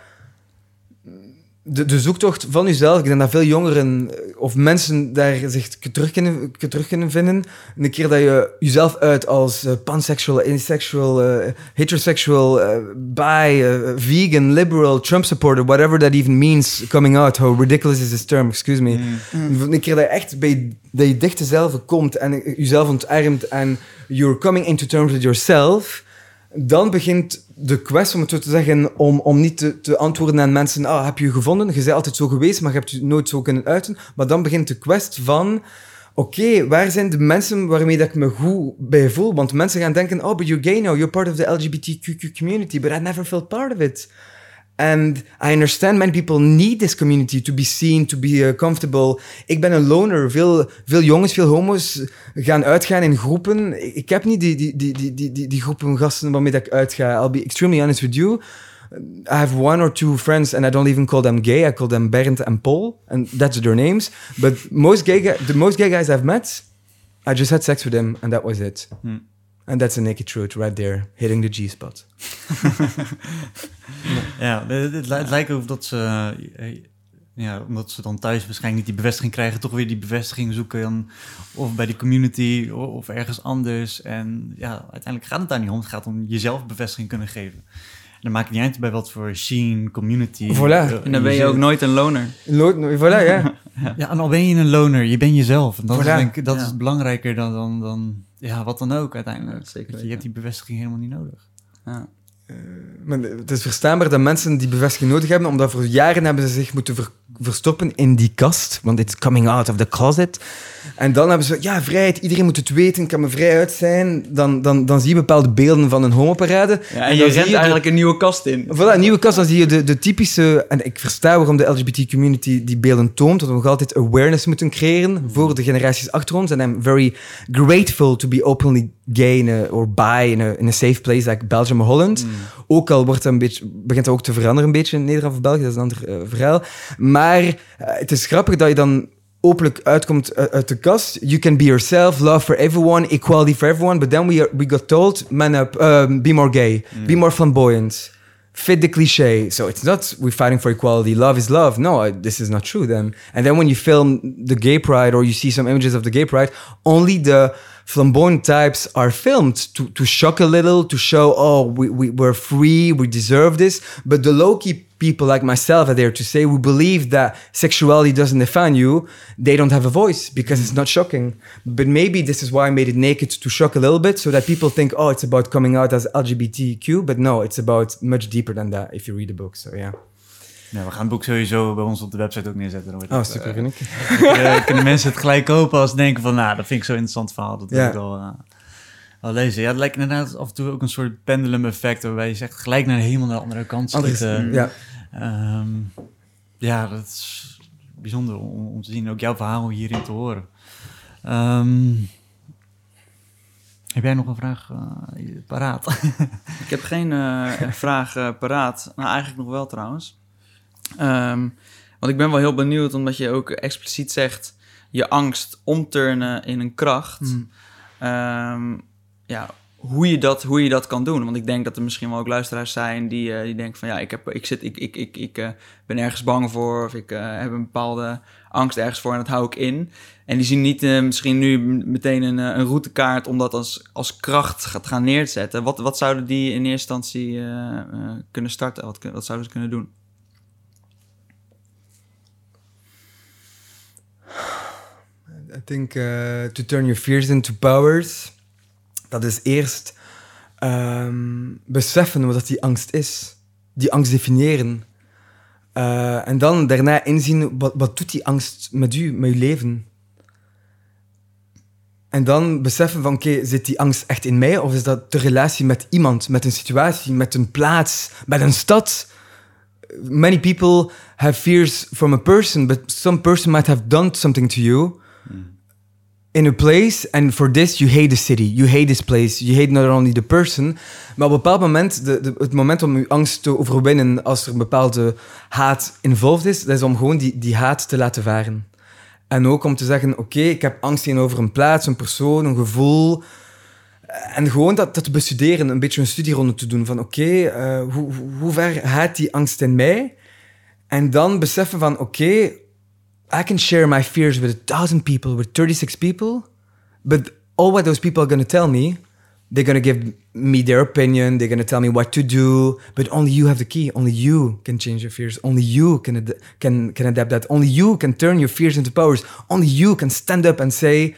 de, de zoektocht van jezelf, ik denk dat veel jongeren eh, of mensen daar zich terug kunnen, terug kunnen vinden. Een keer dat je jezelf uit als uh, pansexual, asexual, uh, heterosexual, uh, bi, vegan, liberal, Trump supporter, whatever that even means coming out. How ridiculous is this term, excuse me. Mm. Een keer dat je echt bij dat je dicht zelf komt en jezelf ontarmt en you're coming into terms with yourself dan begint de quest, om het zo te zeggen, om, om niet te, te antwoorden aan mensen, ah, heb je je gevonden? Je bent altijd zo geweest, maar je hebt je nooit zo kunnen uiten. Maar dan begint de quest van, oké, waar zijn de mensen waarmee dat ik me goed bij voel? Want mensen gaan denken, oh, but you're gay now, you're part of the LGBTQ community, but I never felt part of it. And I understand many people need this community to be seen, to be uh, comfortable. Ik ben een loner. Veel, veel jongens, veel homo's gaan uitgaan in groepen. Ik heb niet die, die, die, die, die, die groepen gasten waarmee ik uitga. I'll be extremely honest with you. I have one or two friends, and I don't even call them gay. I call them Bernd and Paul, and that's their names. But most gay, the most gay guys I've met, I just had sex with them, and that was it. Hmm. And that's a naked truth right there, hitting the G-spot. ja, het, lijkt ook dat ze, eh, ja, omdat ze dan thuis waarschijnlijk niet die bevestiging krijgen, toch weer die bevestiging zoeken. of bij die community of, ergens anders. En ja, uiteindelijk gaat het daar niet om. Het gaat om jezelf bevestiging kunnen geven. En dan maakt het niet uit bij wat voor scene, community. Voilà. Eh, en dan ben je ook nooit een loner. Voilà, ja. ja, en al ben je een loner, je bent jezelf. En dat, is, denk ik, dat is belangrijker dan, dan, dan ja, wat dan ook uiteindelijk. zeker je hebt die bevestiging helemaal niet nodig. Ja. Uh, maar het is verstaanbaar dat mensen die bevestiging nodig hebben, omdat voor jaren hebben ze zich moeten verstoppen in die kast, want it's coming out of the closet. En dan hebben ze, ja, vrijheid, iedereen moet het weten, kan me vrij uit zijn. Dan, dan, dan zie je bepaalde beelden van een homoparade. Ja, en, je rent eigenlijk een nieuwe kast in. Voilà, een nieuwe kast, dan zie je de, de typische... En ik versta waarom de LGBT-community die beelden toont, dat we nog altijd awareness moeten creëren voor de generaties achter ons. En I'm very grateful to be openly gay in or bi in a, in a safe place like Belgium or Holland. Mm. Ook al wordt dat een beetje, begint dat ook te veranderen een beetje in Nederland of België, dat is een ander uh, verhaal. Maar uh, het is grappig dat je dan openlijk uitkomt uit de kast. You can be yourself, love for everyone, equality for everyone. But then we, are, we got told, man up, um, be more gay, mm. be more flamboyant, fit the cliche. So it's not we're fighting for equality. Love is love. No, this is not true then. And then when you film the gay pride or you see some images of the gay pride, only the flamboyant types are filmed to, to shock a little, to show, oh, we, we, we're free, we deserve this. But the low key people like myself are there to say, we believe that sexuality doesn't define you. They don't have a voice because it's not shocking. But maybe this is why I made it naked to shock a little bit so that people think, oh, it's about coming out as LGBTQ. But no, it's about much deeper than that if you read the book. So yeah. Ja, we gaan het boek sowieso bij ons op de website ook neerzetten. Dan wordt Oh, het, super, eh, vind ik. eh, kunnen mensen het gelijk kopen als ze denken van, nou, dat vind ik zo'n interessant verhaal. Dat wil ik wel, eh, wel lezen. Ja, het lijkt inderdaad af en toe ook een soort pendulum effect, waarbij je zegt gelijk naar helemaal naar de andere kant Anders, schieten. ja. Ehm, ja, dat is bijzonder om, om te zien, ook jouw verhaal hierin te horen. Ehm, heb jij nog een vraag eh, paraat? Ik heb geen eh, vraag eh, paraat. Nou, eigenlijk nog wel trouwens. Ehm, want ik ben wel heel benieuwd, omdat je ook expliciet zegt... je angst omturnen in een kracht. Hmm. Ehm, ja, hoe je, dat, hoe je dat kan doen. Want ik denk dat er misschien wel ook luisteraars zijn die, eh, die denken van... ja, ik, heb, ik, zit, ik, ik, ik, ik eh, ben ergens bang voor... of ik eh, heb een bepaalde angst ergens voor en dat hou ik in. En die zien niet misschien nu meteen een, een routekaart... om dat als, als kracht gaat gaan neerzetten. Wat, wat zouden die in eerste instantie kunnen starten? Wat, wat zouden ze kunnen doen? I think uh, to turn your fears into powers, dat is eerst ehm, beseffen wat dat die angst is. Die angst definiëren. Eh, en dan daarna inzien, wat, wat doet die angst met u, met uw leven? En dan beseffen van, oké, zit die angst echt in mij? Of is dat de relatie met iemand, met een situatie, met een plaats, met een stad? Many people have fears from a person, but some person might have done something to you in a place, and for this you hate the city, you hate this place, you hate not only the person, maar op een bepaald moment, de, het moment om uw angst te overwinnen als er een bepaalde haat involved is, dat is om gewoon die, die haat te laten varen. En ook om te zeggen, oké, ik heb angst tegenover een plaats, een persoon, een gevoel. En gewoon dat, dat te bestuderen, een beetje een studieronde te doen van oké, eh, hoe- hoe ver haat die angst in mij? En dan beseffen van oké, I can share my fears with a thousand people, with 36 people, but all what those people are going to tell me, they're going to give me their opinion, they're going to tell me what to do, but only you have the key. Only you can change your fears. Only you can, ad- can, can adapt that. Only you can turn your fears into powers. Only you can stand up and say,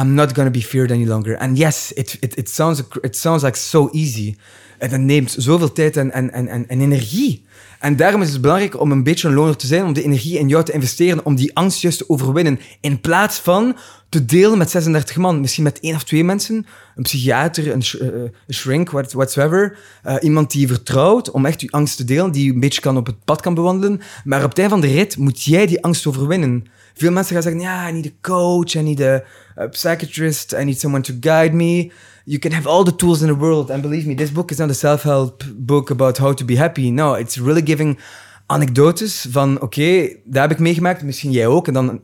I'm not to be feared any longer. And yes, it, it, it, sounds, it sounds like so easy. En dat neemt zoveel tijd en, en, en, en, en energie. En daarom is het belangrijk om een beetje een loner te zijn, om de energie in jou te investeren, om die angst juist te overwinnen. In plaats van te delen met 36 man, misschien met één of twee mensen, een psychiater, een, eh, shrink, what- whatsoever, eh, iemand die je vertrouwt, om echt je angst te delen, die je een beetje kan op het pad kan bewandelen. Maar op het einde van de rit moet jij die angst overwinnen. Veel mensen gaan zeggen, ja, need a coach, I need a, a psychiatrist, I need someone to guide me. You can have all the tools in the world. And believe me, this book is not a self-help book about how to be happy. No, it's really giving anekdotes van, oké, dat heb ik meegemaakt, misschien jij ook. En dan,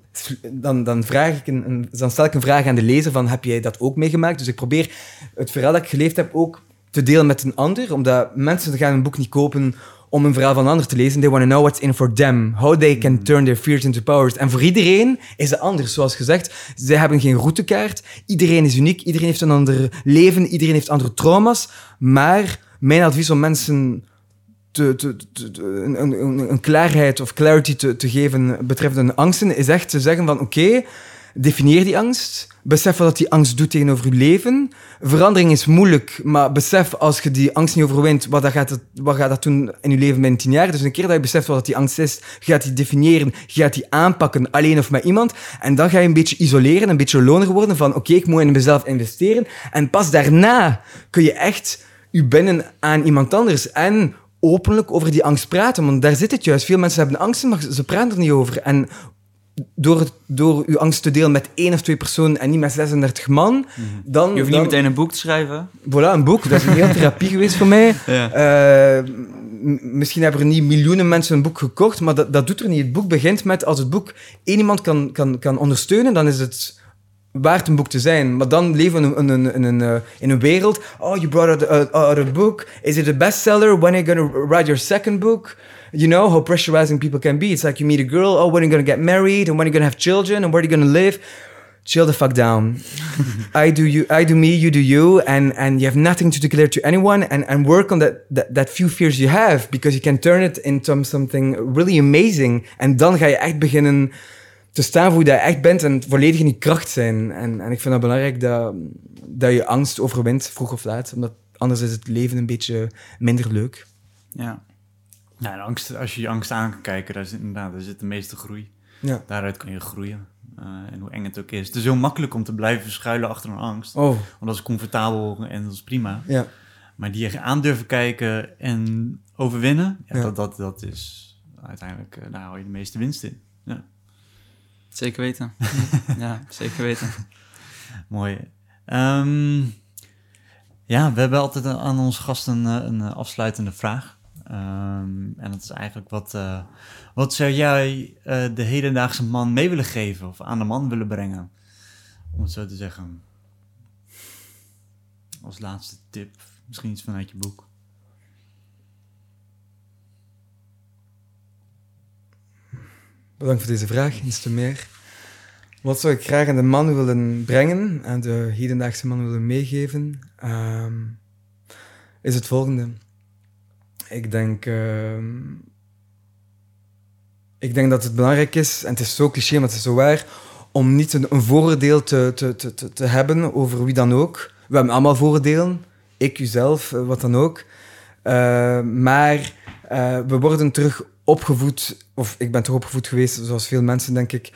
dan, dan, vraag ik een- dan stel ik een vraag aan de lezer van, heb jij dat ook meegemaakt? Dus ik probeer het verhaal dat ik geleefd heb ook te delen met een ander, omdat mensen gaan een boek niet kopen om een verhaal van een ander te lezen. They want to know what's in for them. How they can turn their fears into powers. En voor iedereen is het anders. Zoals gezegd, zij hebben geen routekaart. Iedereen is uniek. Iedereen heeft een ander leven. Iedereen heeft andere trauma's. Maar mijn advies om mensen te, te, een, een, klaarheid of clarity te, te geven betreffende angsten, is echt te zeggen van oké, definieer die angst. Besef wat die angst doet tegenover je leven. Verandering is moeilijk, maar besef als je die angst niet overwint, wat, gaat, wat gaat dat doen in je leven binnen tien jaar? Dus een keer dat je beseft wat die angst is, gaat die definiëren, je gaat die aanpakken, alleen of met iemand. En dan ga je een beetje isoleren, een beetje loner worden van oké, ik moet in mezelf investeren. En pas daarna kun je echt je binnen aan iemand anders en openlijk over die angst praten. Want daar zit het juist. Veel mensen hebben angsten, maar ze praten er niet over. En door, het- door uw angst te delen met één of twee personen en niet met 36 man, dan... Je hoeft dan, niet meteen een boek te schrijven. Voilà, een boek. Dat is een hele therapie geweest voor mij. Ja. Eh, misschien hebben er niet miljoenen mensen een boek gekocht, maar dat, dat doet er niet. Het boek begint met, als het boek één iemand kan, kan, kan ondersteunen, dan is het waard een boek te zijn. Maar dan leven we in een, in een, eh, in een wereld. Oh, you brought out, a- out a book. Is it a bestseller? When are you going to write your second book? You know how pressurizing people can be. It's like you meet a girl. Oh, when are you going to get married? And when are you going to have children? And where are you going to live? Chill the fuck down. I do you, I do me, you do you, and and you have nothing to declare to anyone, and and work on that that, that few fears you have, because you can turn it into something really amazing. En dan ga je echt beginnen te staan voor wie je echt bent en volledig in je kracht zijn. En, en ik vind het belangrijk dat, dat je angst overwint, vroeg of laat, omdat anders is het leven een beetje minder leuk. Ja. Ja, en angst, als je je angst aan kan kijken, daar zit inderdaad daar zit de meeste groei. Ja. Daaruit kan je groeien. Eh, en hoe eng het ook is. Het is heel makkelijk om te blijven schuilen achter een angst. Oh, Want dat is comfortabel en dat is prima. ja. Maar die je aan durven kijken en overwinnen, ja, Ja. Dat, dat, dat is uiteindelijk, eh, daar hou je de meeste winst in. Zeker weten. ja, zeker weten. Mooi. Ehm, ja, we hebben altijd aan onze gasten een, een afsluitende vraag. Ehm, en dat is eigenlijk wat, eh, wat zou jij eh, de hedendaagse man mee willen geven of aan de man willen brengen? Om het zo te zeggen. Als laatste tip, misschien iets vanuit je boek. Bedankt voor deze vraag, eens te meer. Wat zou ik graag aan de man willen brengen, aan de hedendaagse man willen meegeven, Ehm, is het volgende. Ik denk, ehm, ik denk dat het belangrijk is, en het is zo cliché, maar het is zo waar, om niet een, een te, te, te, te, hebben over wie dan ook. We hebben allemaal vooroordelen, ik, uzelf, eh, wat dan ook. Eh, maar eh, we worden terug opgevoed, of ik ben toch opgevoed geweest, zoals veel mensen denk ik,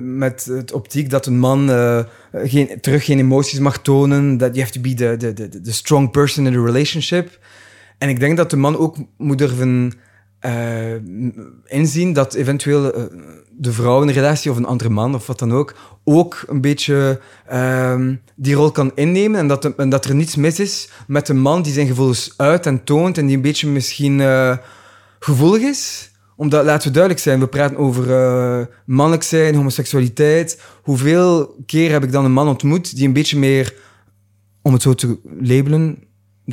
met het optiek dat een man geen, terug geen emoties mag tonen, dat you have to be the, the, the, the strong person in the relationship. En ik denk dat de man ook moet durven eh, inzien dat eventueel eh, de vrouw in een relatie of een andere man of wat dan ook, ook een beetje ehm, die rol kan innemen en dat, en dat er niets mis is met een man die zijn gevoelens uit en toont en die een beetje misschien eh, gevoelig is. Omdat, laten we duidelijk zijn, we praten over mannelijk zijn, homoseksualiteit. Hoeveel keer heb ik dan een man ontmoet die een beetje meer, om het zo te labelen,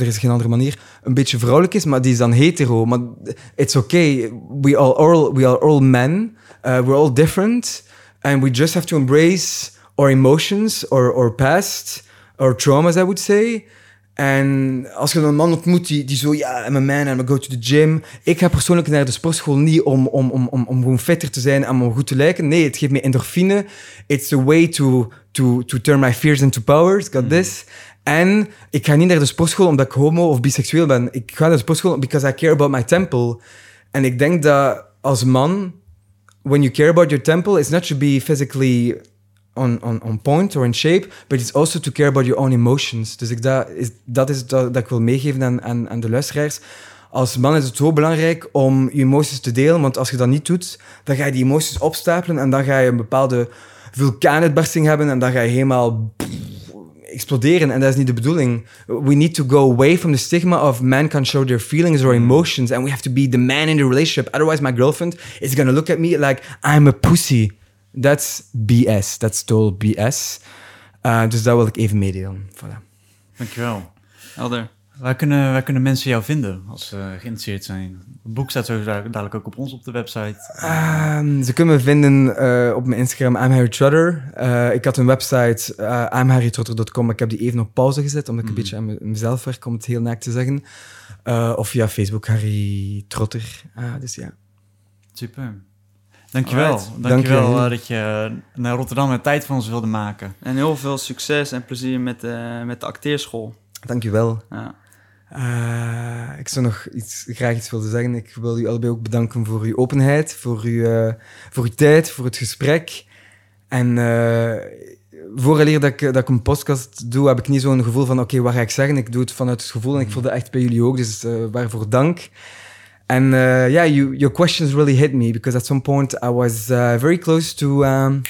er is geen andere manier, een beetje vrouwelijk is, maar die is dan hetero. Maar it's okay. We are all, we are all men. Uh, we're all different. And we just have to embrace our emotions, or our past, our traumas, I would say. En als je een man ontmoet die, die zo, ja, I'm a man, I'm go to the gym. Ik ga persoonlijk naar de sportschool niet om, om, om, om, om gewoon fitter te zijn en om goed te lijken. Nee, het geeft me endorfine. It's a way to, to, to turn my fears into power. It's got this. En ik ga niet naar de sportschool omdat ik homo of biseksueel ben. Ik ga naar de sportschool because I care about my temple. En ik denk dat als man, when you care about your temple, it's not to be physically on, on, on point or in shape, but it's also to care about your own emotions. Dus ik, dat is, dat is dat, ik wil meegeven aan, aan, aan de luisteraars. Als man is het zo belangrijk om je emoties te delen, want als je dat niet doet, dan ga je die emoties opstapelen en dan ga je een bepaalde vulkaanuitbarsting hebben en dan ga je helemaal exploderen en dat is niet de bedoeling. We need to go away from the stigma of men can show their feelings or emotions and we have to be the man in the relationship. Otherwise my girlfriend is gonna look at me like I'm a pussy. That's BS. That's total BS. Uh, dus dat wil ik even meedelen. Voilà. Dankjewel. Helder. Waar kunnen, waar kunnen mensen jou vinden als ze geïnteresseerd zijn? Het boek staat zo dadelijk ook op ons op de website. Ehm, ze kunnen me vinden eh, op mijn Instagram, I'm Harry Trotter. Eh, ik had een website, uh, imharrytrotter.com, maar ik heb die even op pauze gezet, omdat ik een beetje aan mezelf werk, om het heel naakt te zeggen. Uh, of via Facebook, Harry Trotter. Uh, dus ja. Super. Dankjewel. Alright. Dankjewel Dank je. uh, dat je naar Rotterdam een tijd van ons wilde maken. En heel veel succes en plezier met, uh, met de acteerschool. Dankjewel. Ja. Uh, ik zou nog iets, graag iets willen zeggen. Ik wil u allebei ook bedanken voor uw openheid, voor uw, uh, voor uw tijd, voor het gesprek. En uh, vooraleer dat ik, dat ik een podcast doe, heb ik niet zo'n gevoel van oké, wat ga ik zeggen? Ik doe het vanuit het gevoel en ik voel dat echt bij jullie ook, dus waarvoor dank. And uh, yeah, you, your questions really hit me because at some point I was very close to um,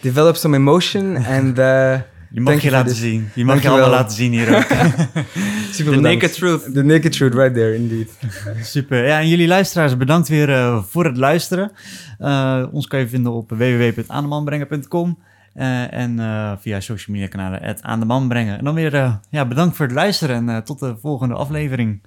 develop some emotion and. Uh, je mag je laten zien. Je mag je allemaal laten zien hier ook. Super The bedankt. naked truth. The naked truth, right there, indeed. Super. Ja, en jullie luisteraars, bedankt weer uh, voor het luisteren. Uh, ons kan je vinden op www.aandemanbrengen.com uh, en via social media kanalen aan de man brengen. En dan weer ja, bedankt voor het luisteren en tot de volgende aflevering.